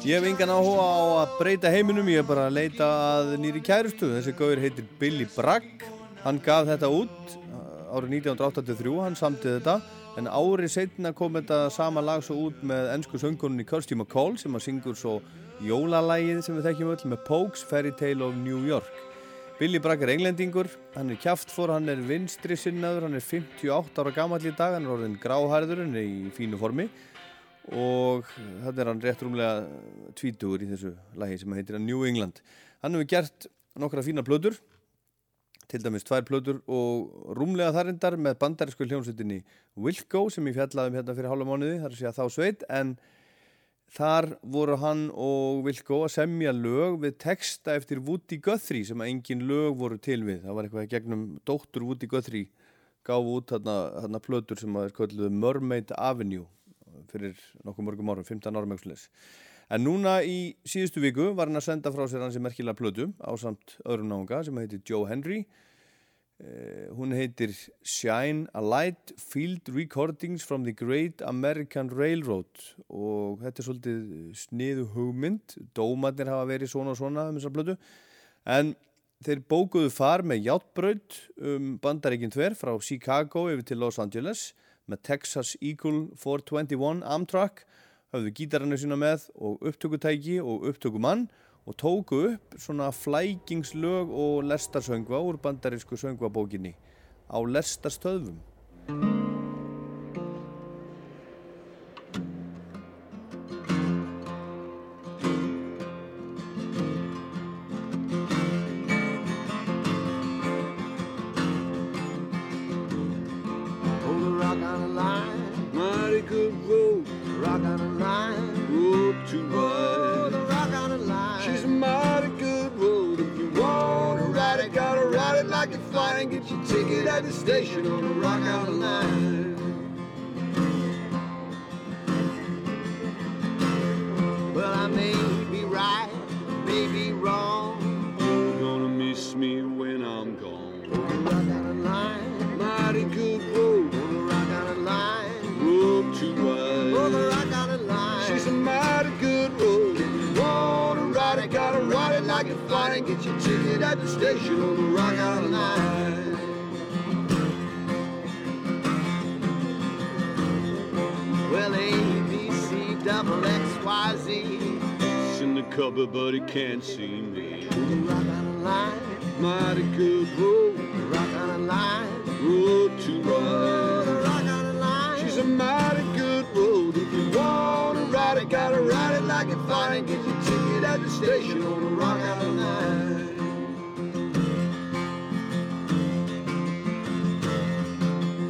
Ég hef engan áhuga á að breyta heiminum, ég er bara að leita að nýri kærustu. Þessi gauður heitir Billy Bragg. Hann gaf þetta út uh, árið 1983, hann samtið þetta. En árið setna kom þetta sama lag svo út með ennsku söngunni Kirsty McCall sem að syngur svo jólalægið sem við þekkjum öll með Pokes Fairy Tale of New York. Billy Bragg er englendingur, hann er kjaftfór, hann er vinstri sinnaður, hann er 58 ára gammal í dag, hann er orðin gráhærður, hann er í fínu formi og þetta er hann rétt rúmlega tvítugur í þessu lagi sem heitir New England. Hann hefur gert nokkra fína plötur, til dæmis tvær plötur og rúmlega þarindar með bandarísku hljómsveitinni Wilco sem ég fjallaði um hérna fyrir hálfa mánuði, það er að þá sveit, en þar voru hann og Wilco að semja lög við texta eftir Woody Guthrie sem að engin lög voru til við. Það var eitthvað gegnum dóttur Woody Guthrie gáfu út þarna, þarna plötur sem að er kölluð Mermaid Avenue fyrir nokkuð mörgum árum, 15 árum eitthvað En núna í síðustu viku var hann að senda frá sér hansi merkilega plötu á samt öðrum náunga sem heitir Joe Henry. Eh, hún heitir Shine a Light Field Recordings from the Great American Railroad og þetta er svolítið sniðu hugmynd. Dómatnir hafa verið svona og svona um þessar plötu. En þeir bókuðu far með játbraut um bandaríkinn tver frá Chicago yfir til Los Angeles með Texas Eagle 421 Amtrak höfðu gítarannu sína með og upptökutæki og upptökumann og tóku upp svona flækingslög og lestarsöngva úr bandarísku söngvabókinni á lestarstöðvum. Ride it like you're. Get your ticket at the station on the rock on a line. Well, A, B, C, double X, Y, Z. It's in the cupboard, but it can't see me. The rock on a line, mighty good road. The rock on a line, road to ride. The rock on a line, she's a mighty good road. If you wanna ride it, gotta ride it like you're flying. Get your ticket at the station on the rock a line.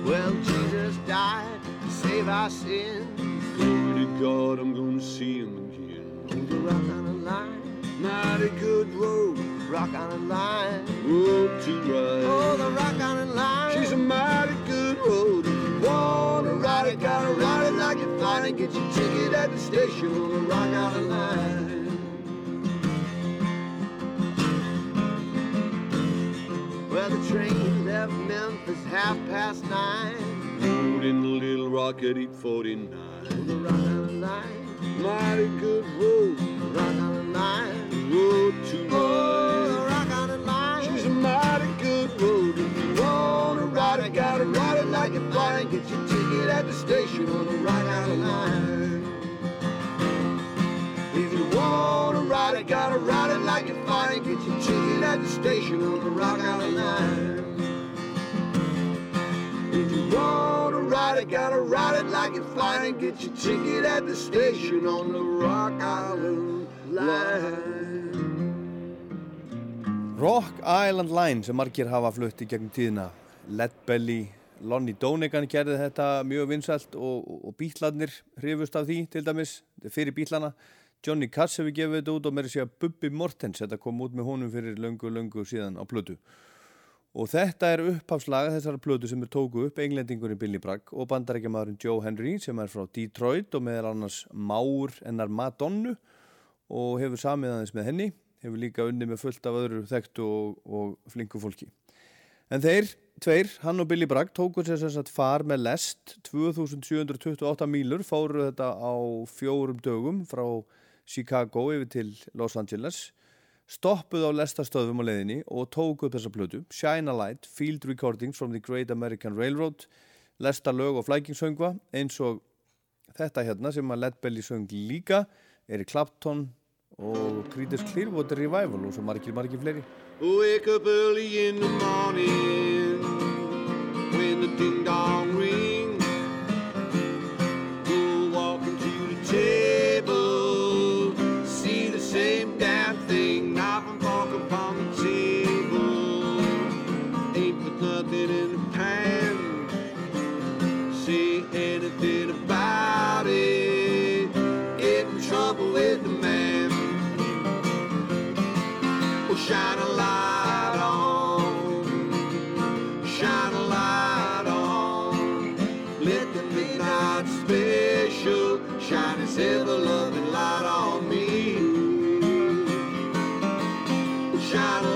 Well, Jesus died to save our sins. Glory to God, I'm gonna see him again. On the rock a line, mighty good road. Rock on a line, road to ride. Oh, the rock on a line, she's a mighty good road. If you wanna ride it, gotta ride it like you're flying. Get your ticket at the station on the rock on a line. Well, the train left Memphis half past nine. Rode in the Little Rock at 849. On the rock on line, mighty good road. Rock on line, road to. Oh, the rock on line, she's a mighty good road. If you wanna ride it, gotta ride it like you're flying. Get your ticket at the station on the rock on line. You wanna ride it, gotta ride it like you're flying. Get your ticket at the station on the Rock Island Line. If you wanna ride it, gotta ride it like you're flying. Get your ticket at the station on the Rock Island Line. Rock Island Line sem margir hafa flutt í gegnum tíðina Lead Belly, Lonnie Donegan gerði þetta mjög vinsælt og, og, bítlarnir hrifust af því til dæmis, fyrir bítlana Johnny Cass hefur gefið þetta út og mér er að Bubbi Mortens, þetta kom út með honum fyrir löngu, löngu síðan á plötu. Og þetta er upphafslaga þessara plötu sem er tóku upp englendingurinn Billy Bragg og bandarækjamaðurinn Joe Henry sem er frá Detroit og meðal annars Máur ennar Madonnu og hefur samið aðeins með henni hefur líka unni með fullt af öðru þekktu og, og flinku fólki. En þeir, tveir, hann og Billy Bragg tóku sér sem sagt far með lest. 2728 mílur, fóru þetta á fjórum dögum frá Chicago yfir til Los Angeles stoppuð á lestastöðum á leiðinni og tóku upp þessa plötu Shine a Light, Field Recordings from the Great American Railroad lesta lög og flækingssöngva eins og þetta hérna sem að Led Belly söng líka Eric Clapton og Creedence Clearwater Revival og svo margir, margir fleiri. Wake up early in the morning when the ding dong Let the midnight special shine its ever loving light on me. Shine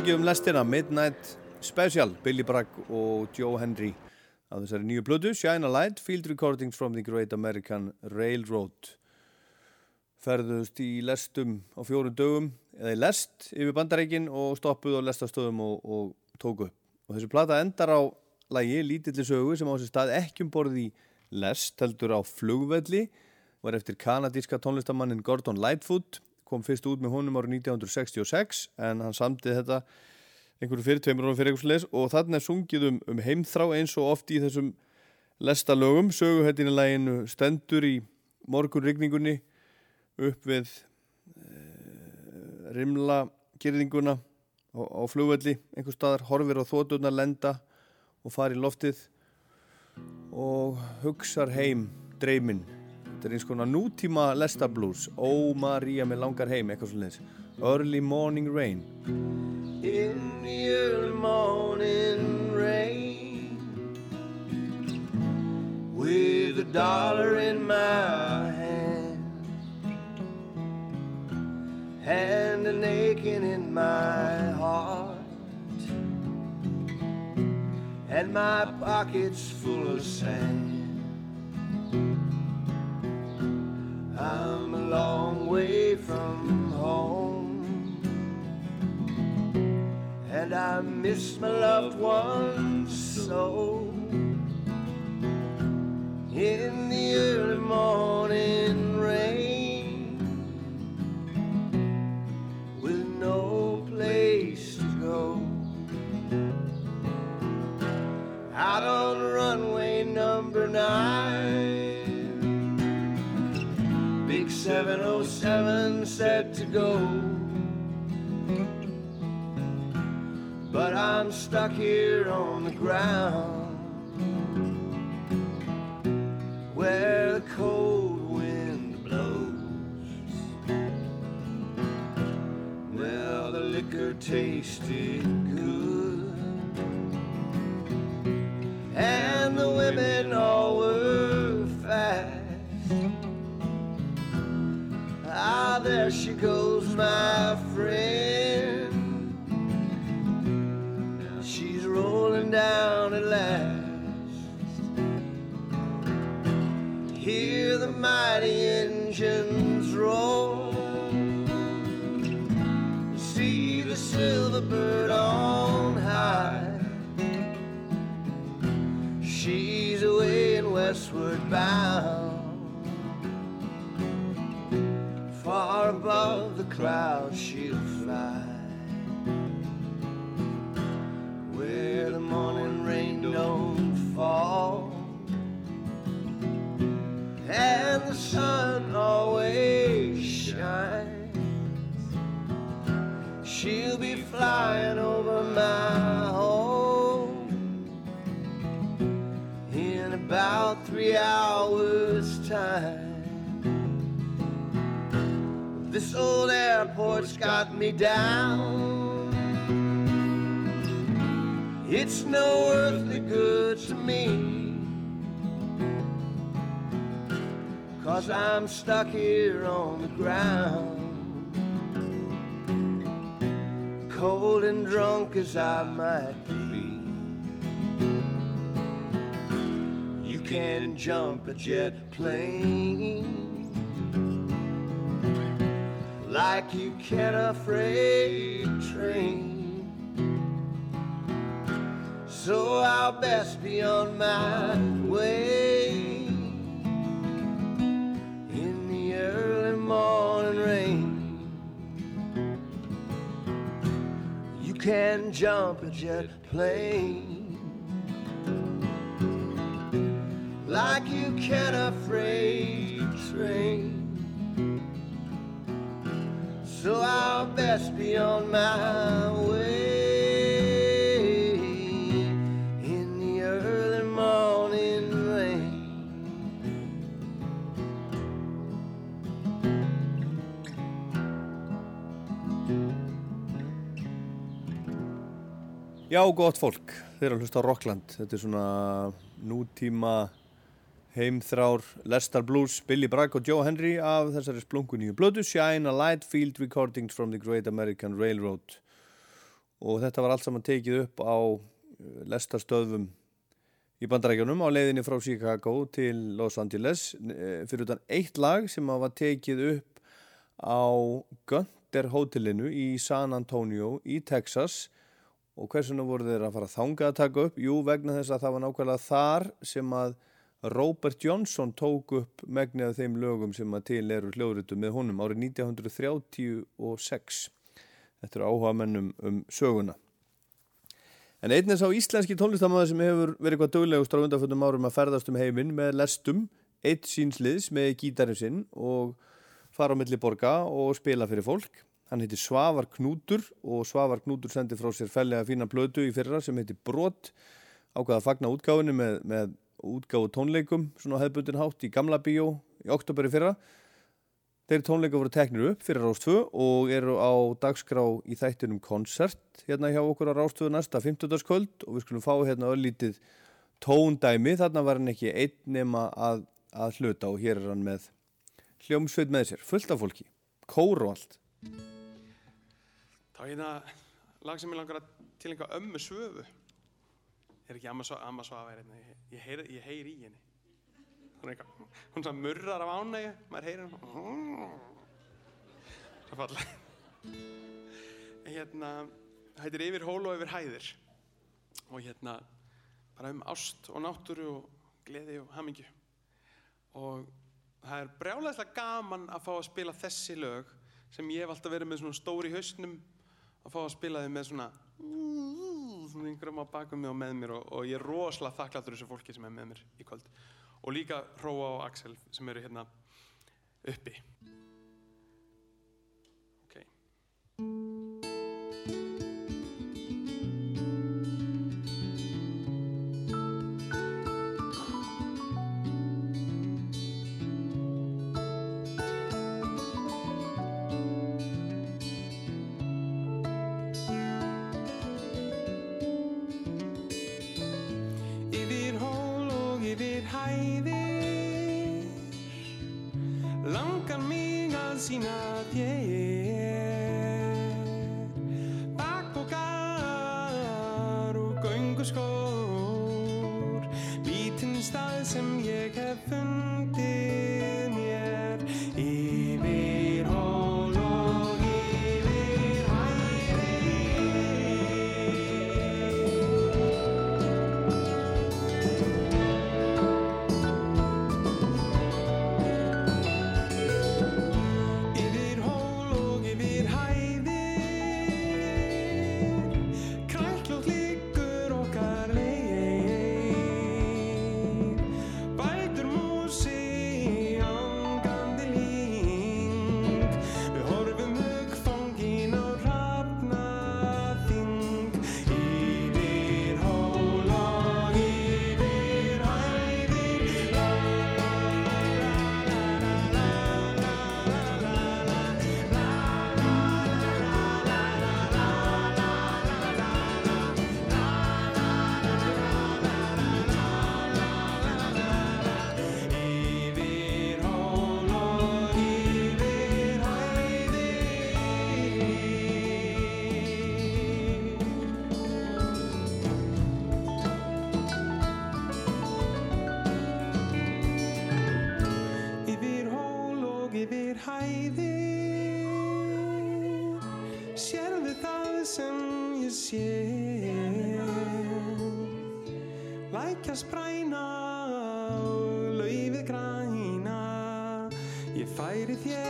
Sungið um lestina Midnight Special, Billy Bragg og Joe Henry. Á þessari nýju blödu Shine a Light, Field Recordings from the Great American Railroad. Ferðust í lestum á fjórum dögum eða í lest yfir bandareikin og stoppuð á lestastöðum og, og tóku og þessi plata endar á lagi lítilli sögu sem á þessi stað ekki um borði í lest heldur á flugvelli var eftir kanadíska tónlistamannin Gordon Lightfoot kom fyrst út með honum árið 1966 en hann samtið þetta einhverju fyrir tveimur árum fyrir eitthvað leis og þarna er sungið um, um heimþrá eins og oft í þessum lesta lögum, söguhettinni læginu stendur í morgunrigningunni upp við e, rimla gerðinguna á, á flugvelli einhver staðar, horfir á þótturna lenda og fari í loftið og hugsar heim dreyminn þetta er eins konar nútíma lesta blues Ó María með langar heim, eitthvað svo leiðis Early Morning Rain. In early morning rain With a dollar in my hand And an aching in my heart And my pockets full of sand I'm a long way from home. And I miss my loved ones so. In the early morning rain, with no place to go, out on runway number nine, 707 set to go. but I'm stuck here on the ground where the cold wind blows. Well, the liquor tasted good, and the women all there she goes, my friend. Now She's rolling down at last. Hear the mighty engines roar. See the silver bird on high. She's away and westward bound. Above the clouds she'll fly. where the morning rain don't fall and the sun always shines she'll be flying over my home in about three hours time this old airport's got me down it's no earthly good to me. Cause I'm stuck here on the ground. Cold and drunk as I might be. You can jump a jet plane like you can a freight train. So I'll best be on my way in the early morning rain. You can jump a jet plane like you can a freight train. So I'll best be on my way. Já, gott fólk, þeir að hlusta Rockland. Þetta er svona nútíma heimþrár Lester Blues, Billy Bragg og Joe Henry af þessari splunkuníu blödu Shine a Light Field Recordings from the Great American Railroad og þetta var allt saman tekið upp á Lester stöðum í bandarækjunum á leiðinni frá Chicago til Los Angeles fyrir utan eitt lag sem var tekið upp á Gunter hótelinu í San Antonio í Texas og hversuna voru þeir að fara að þanga að taka upp? Jú, vegna þess að það var nákvæmlega þar sem að Robert Johnson tók upp megnið af þeim lögum sem að til eru hljóðrutu með honum árið 1936. Þetta eru áhuga mennum um söguna. En einn er sá íslenski tónlistamæður sem hefur verið eitthvað duglegust á undanfjöndum árum að ferðast um heiminn með lestum, eitt sínsliðs með gítarinn sinn og fara á milli borga og spila fyrir fólk. Hann heitir Svavar Knútur og Svavar Knútur sendi frá sér fellega fína blödu í fyrra sem heitir Brot ákvaða að fagna útgáfinni með, með útgáfu tónleikum svona hefðbundin hátt í gamla bíó í oktoberi fyrra. Þeir tónleika voru teknir upp fyrir Rástfö og eru á dagskrá í þættinum koncert hérna hjá okkur á Rástfö næsta 50. kvöld og við skulum fá hérna öllítið tóndæmi. Þarna var hann ekki einn nema að, að hluta og hér er hann með hljómsveit með sér, fullt af fólki, kór og allt. Þá er hérna lag sem ég langar að tilengja ömmu svöfu. Er ekki amma, amma svafa er hérna, ég, ég, heyri, ég heyri í henni. Hún er eitthvað, hún svona murrar af ánægju, maður heyrir hún. Svo falleg. Hérna, heitir Yfir hól og yfir hæðir. Og hérna, bara um ást og náttúru og gleði og hamingju. Og það er brjálæðislega gaman að fá að spila þessi lög sem ég hef alltaf verið með svona stóri hausnum að fá að spila þið með svona svona einhverjum á bakum mig og með mér og, og ég er rosalega þakkláttur þessu fólki sem er með mér í kvöld. Og líka Róa og Axel sem eru hérna uppi. Ok hæðir Langar mig að sína þér Lækja spræna og laufið græna. Ég færi þér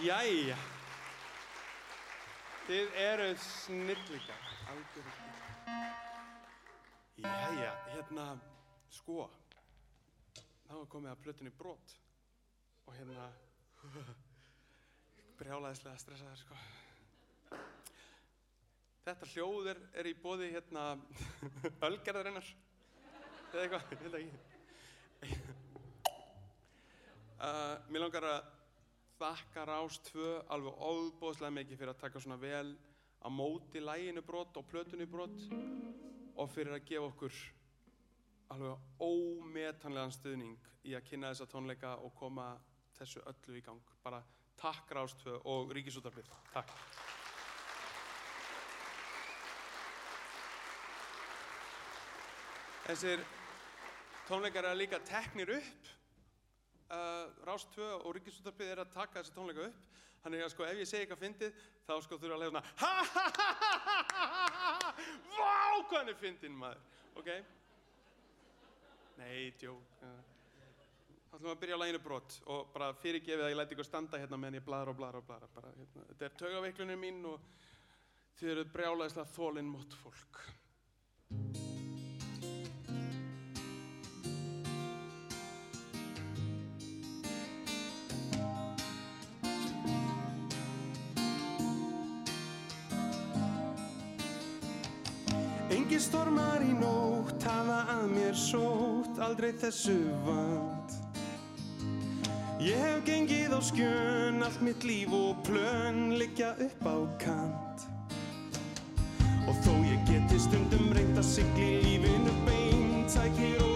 Jæja. Þið eru snillíkar. Jæja, hérna, sko, þá er komið að plötunni brot og hérna, brjálæðislega stressaður, sko. Þetta hljóð er, er í bóði, hérna, ölgerðarinnar, eða eitthvað, ég veit ekki. Uh, mér langar að þakka Rás 2 alveg óbóðslega mikið fyrir að taka svona vel á móti læginu brot og plötunni brot og fyrir að gefa okkur alveg ómetanlegan stuðning í að kynna þessa tónleika og koma þessu öllu í gang. Bara takk Rás 2 og Ríkisútarbyrð. Takk. Þessir tónleikar eru líka teknir upp uh, Rás 2 og Ríkisúttarpið er að taka þessi tónleika upp þannig að sko ef ég segi eitthvað fyndið þá sko þurfa að lega svona ha ha ha ha ha ha ha vá hvað hann er fyndinn maður ok nei, djók þá ætlum við að byrja á læginu brot og bara fyrirgefið að ég læti ykkur standa hérna meðan ég bladra og bladra og bladra bara, hérna. þetta er taugaveiklunum mín og þið eru brjálæðislega þólinn mótt fólk stormar í nótt hafa að mér sótt aldrei þessu vant. Ég hef gengið á skjön allt mitt líf og plön liggja upp á kant. Og þó ég geti stundum reynt að sigli lífinu beint tækir og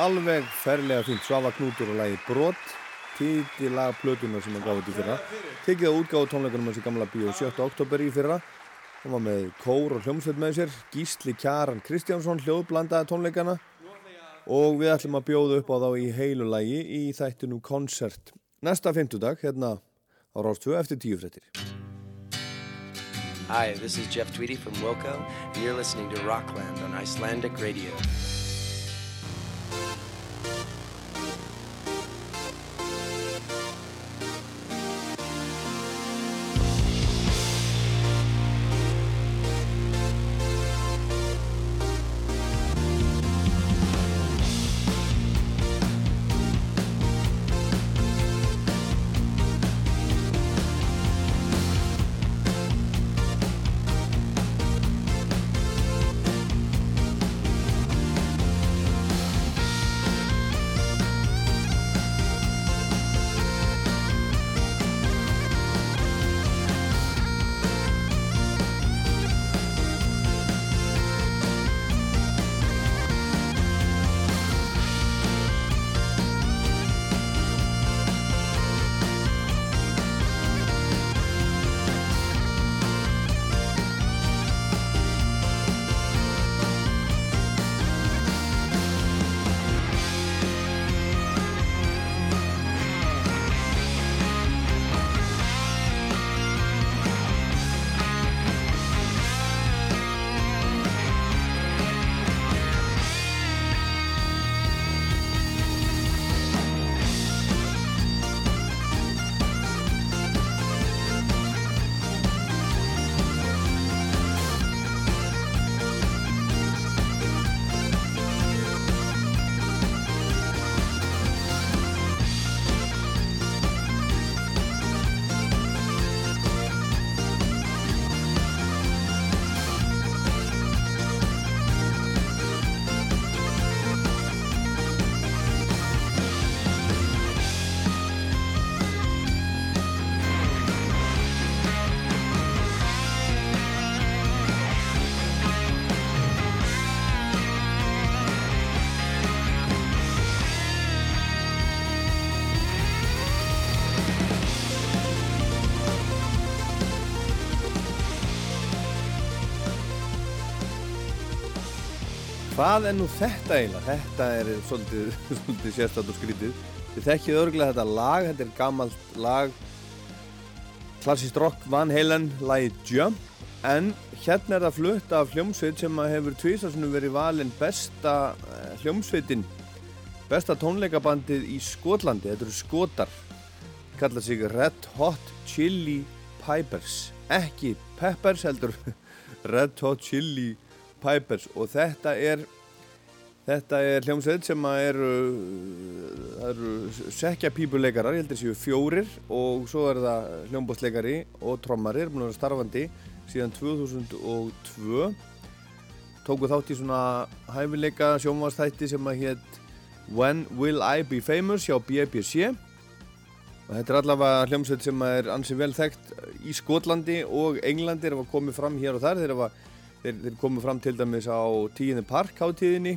Alveg ferlega fínt, Svafa Knútur og lagi Brot, titilag plötunar sem hann gaf út í fyrra. Tekið á útgáðu tónleikunum hans í gamla bíó 7. oktober í fyrra. Hann var með kór og hljómsveit með sér, Gísli Kjaran Kristjánsson hljóðblandaði tónleikana og við ætlum að bjóða upp á þá í heilu lagi í þættinu Koncert. Næsta fymtudag, hérna á Rástfjö eftir tíu fréttir. Hi, this is Jeff Tweedy from Wilco, and you're listening to Rockland on Icelandic Radio. Hvað er nú þetta eiginlega? Þetta er svolítið, svolítið sérstætt og skrítið. Þið þekkið örgulega þetta lag, þetta er gammalt lag, klassist rock Van Halen, lagið Jump, en hérna er það flutt af hljómsveit sem hefur tvísarsunum verið valinn besta eh, hljómsveitin, besta tónleikabandið í Skotlandi, þetta eru skotar, kalla sig Red Hot Chili Pipers, ekki Peppers heldur, Red Hot Chili Pipers. Og þetta er þetta er hljómsveit sem eru það eru sekjapípuleikarar, ég held að séu fjórir og svo er það hljómbótsleikari og trommari, er búin að vera starfandi síðan 2002 tóku þátt í svona hæfileika sjónvastætti sem að hétt When Will I Be Famous hjá BBC og þetta er allavega hljómsveit sem er ansið vel þekkt í Skotlandi og Englandi er að komið fram hér og þar. Þeir, var, þeir, þeir komið fram til dæmis á tíðinni park hátíðinni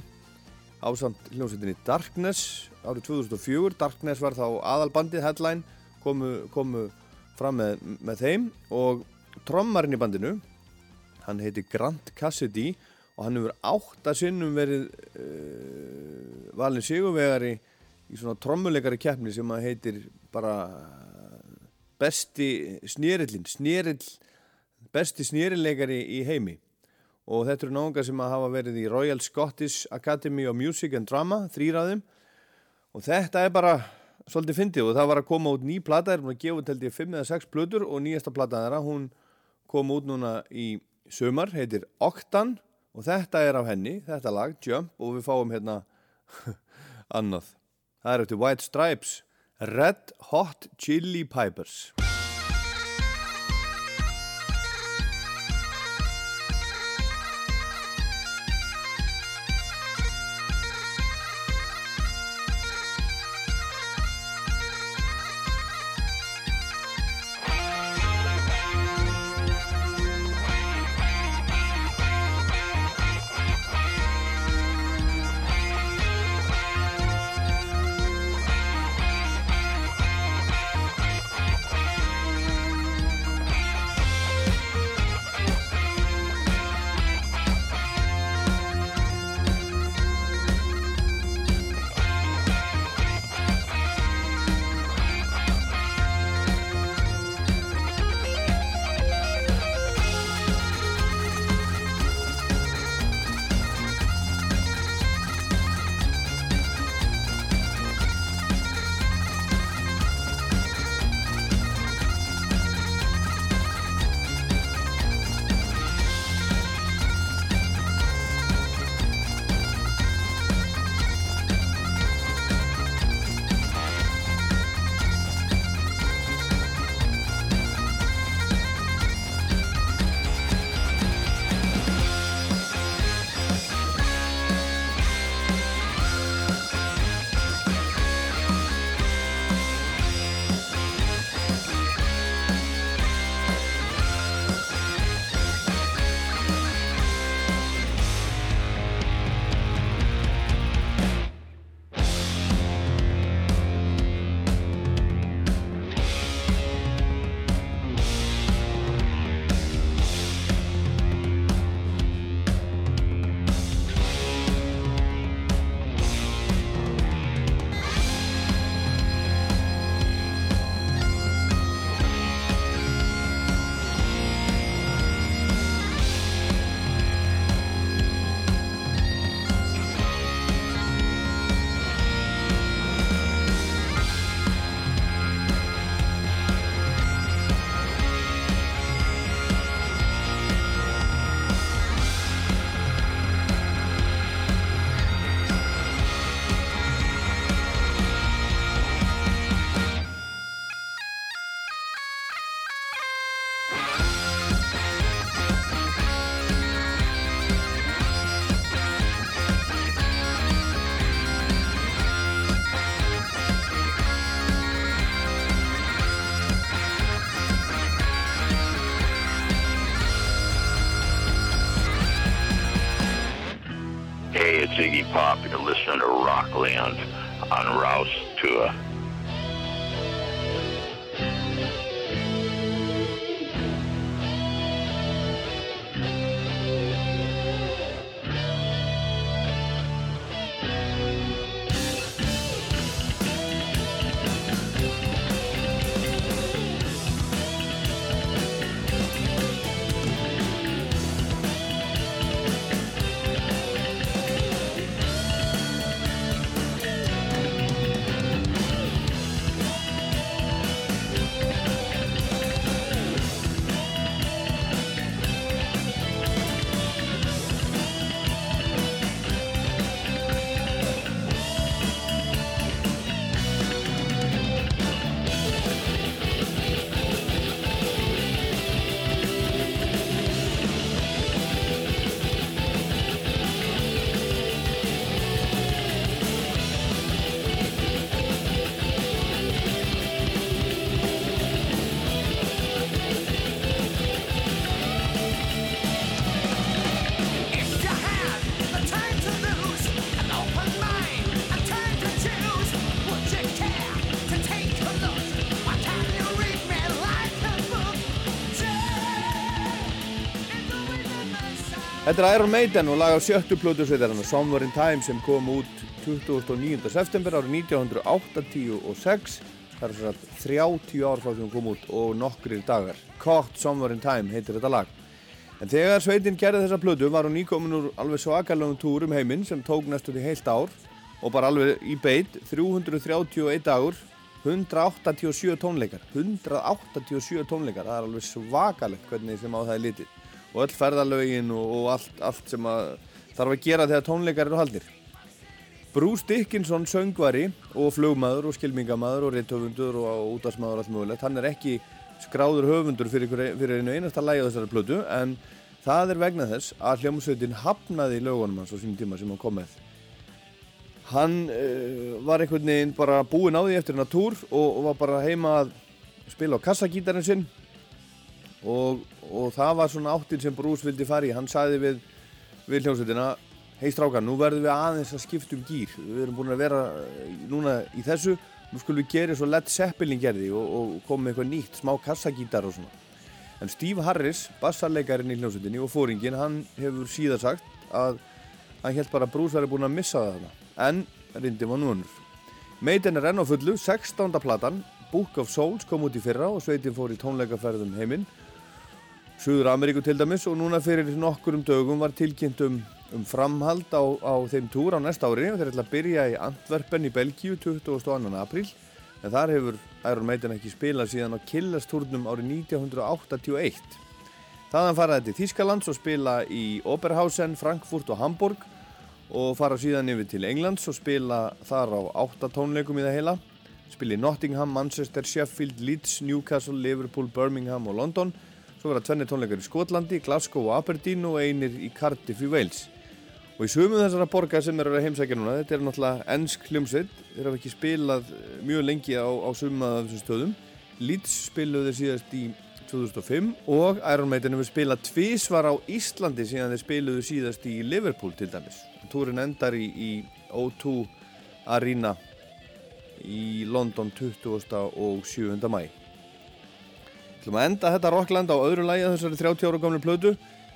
ásamt hljómsveitinni Darkness árið 2004, Darkness var þá aðalbandið headline, komu, komu fram með, með þeim. Og trommarinn í bandinu hann heiti Grant Cassidy og hann hefur átta sinnum verið uh, valin sigurvegari í svona trommuleikari keppni sem að heitir bara besti snérillin snérill, besti snérilleikari í heimi og þetta eru náðungar sem hafa verið í Royal Scottish Academy of Music and Drama þrýraðum og þetta er bara svolítið fyndið og það var að koma út ný plata, er búin að gefa held ég 5 eða 6 plötur og nýjasta plata þeirra, hún kom út núna í sömar, heitir Octan og þetta er af henni, þetta lag, Jump og við fáum hérna annað. Það er eftir White Stripes, Red Hot Chili Pipers. Þetta er Iron Maiden og lag á sjöttu plötu sveitarinnar Somewhere in Time sem kom út 29. september árið 1986 það er svo að 30 ár frá því hún kom út og nokkrir dagar. Caught Somewhere in Time heitir þetta lag. En þegar sveitin gerði þessa plötu var hún nýkomin úr alveg svakalögum túr um heiminn sem tók næstu því heilt ár og bara alveg í beit 331 dagur 187 tónleikar. 187 tónleikar, það er alveg svakalegt hvernig sem á það er litið og öll ferðalögin og, og allt, allt sem að þarf að gera þegar tónleikar eru haldir Bruce Dickinson söngvari og flugmaður og skilmingamaður og reithöfundur og útastmaður og allt mögulegt hann er ekki skráður höfundur fyrir, einu einasta lægi á þessari plötu en það er vegna þess að hljómsveitin hafnaði lögunum hans á sínum tíma sem hann kom með. Hann uh, var einhvern veginn bara búinn á því eftir hennar túr og, og var bara heima að spila á kassagítarinn sinn og, og það var svona áttin sem Bruce vildi fara í. Hann sagði við, við hljómsveitina hei strákar, nú verðum við aðeins að skipta um gýr við erum búin að vera eh, núna í þessu. Nú skulum við gera svo Led Zeppelin gerði og, og koma með eitthvað nýtt, smá kassagítar og svona. En Steve Harris, bassarleikarinn í hljómsveitinni og fóringin, hann hefur síðan sagt að hann held bara að Bruce væri búin að missa það þarna. En reyndi var núanur Maiden er enn á fullu, 16. platan Book of Souls kom út í fyrra og sveitin fór í tónleikaferðum heiminn Suður Ameríku til dæmis og núna fyrir nokkurum dögum var tilkynnt um, um framhald á, á þeim túr á næsta ári. Og þeir ætla að byrja í Antwerpen í Belgíu 22. apríl en þar hefur Iron Maiden ekki spilað síðan á Killers-túrnum árið 1981 þaðan fara þetta til Þískalands og spila í Oberhausen, Frankfurt og Hamburg og fara síðan yfir til Englands og spila þar á átta tónleikum í það heila. Spila í Nottingham, Manchester, Sheffield, Leeds, Newcastle, Liverpool, Birmingham og London Svo verða tvenni tónleikar í Skotlandi, Glasgow og Aberdeen og einir í Cardiff í Wales. Og í sumum þessara borga sem eru að heimsækja núna, þetta er náttúrulega ennsk hljómsveit, þeir hafa ekki spilað eh, mjög lengi á, á sumum af þessum stöðum. Leeds spiluðu þeir síðast í 2005 og Iron Maiden hefur spilað tvísvar á Íslandi síðan þeir spiluðu síðast í Liverpool til dæmis. Túrin endar í, í O2 Arena í London 20. og 7. mæ. Þú ætlum að enda þetta Rockland á öðru lægi að þessari 30 ára gamlu plötu.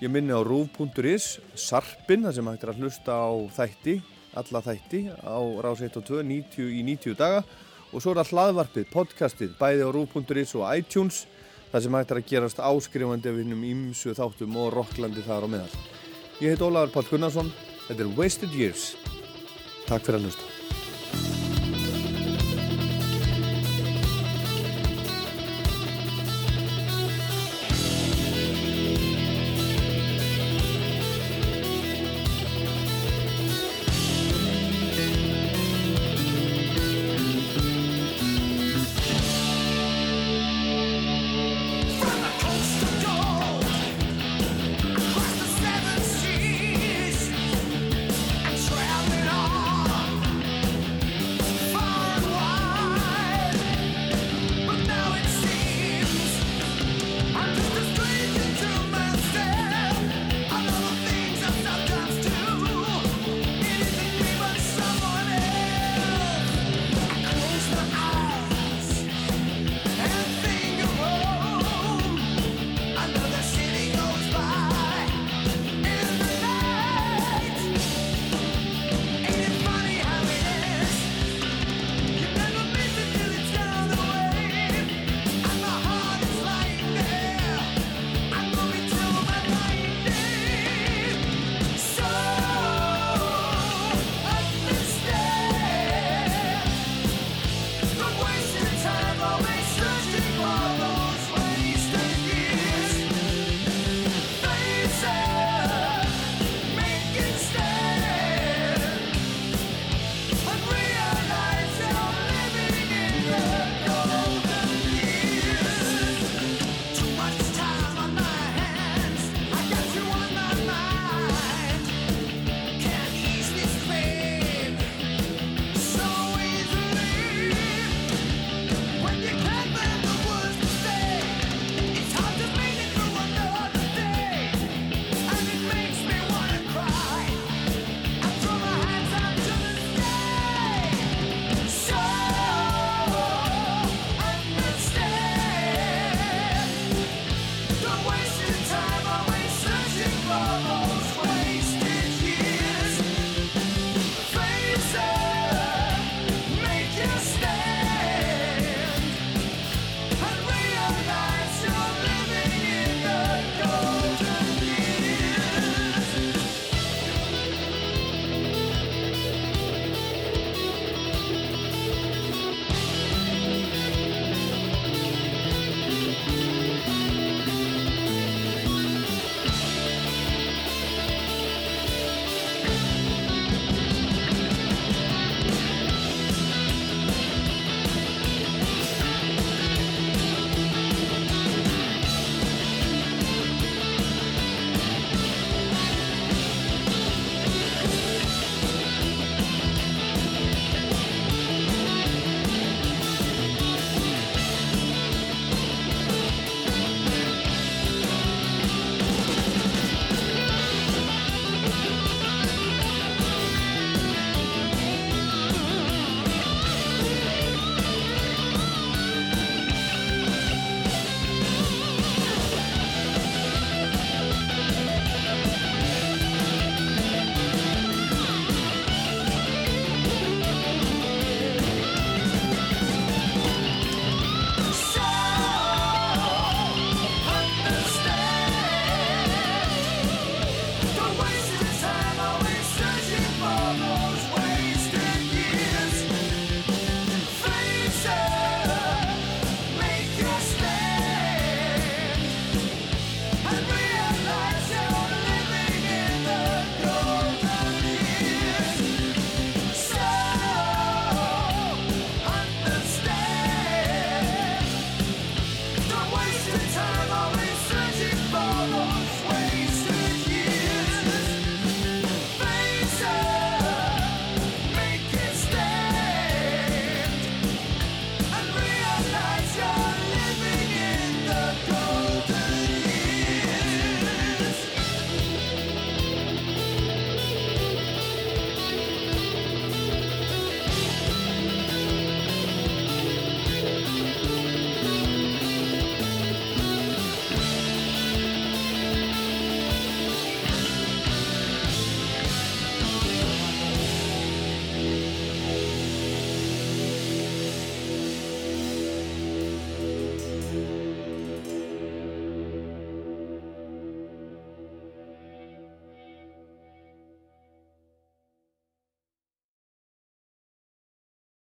Ég minni á rúf.is, sarpin, þar sem hægt er að hlusta á þætti, alla þætti, á rás 1 og 2, 90 í 90 daga. Og svo er það hlaðvarpið, podcastið, bæði á rúf.is og iTunes, þar sem hægt er að gerast áskrifandi af hinnum ímsu þáttum og Rocklandi þar á meðal. Ég heit Ólafur Pál Gunnarsson, þetta er Wasted Years. Takk fyrir að hlusta.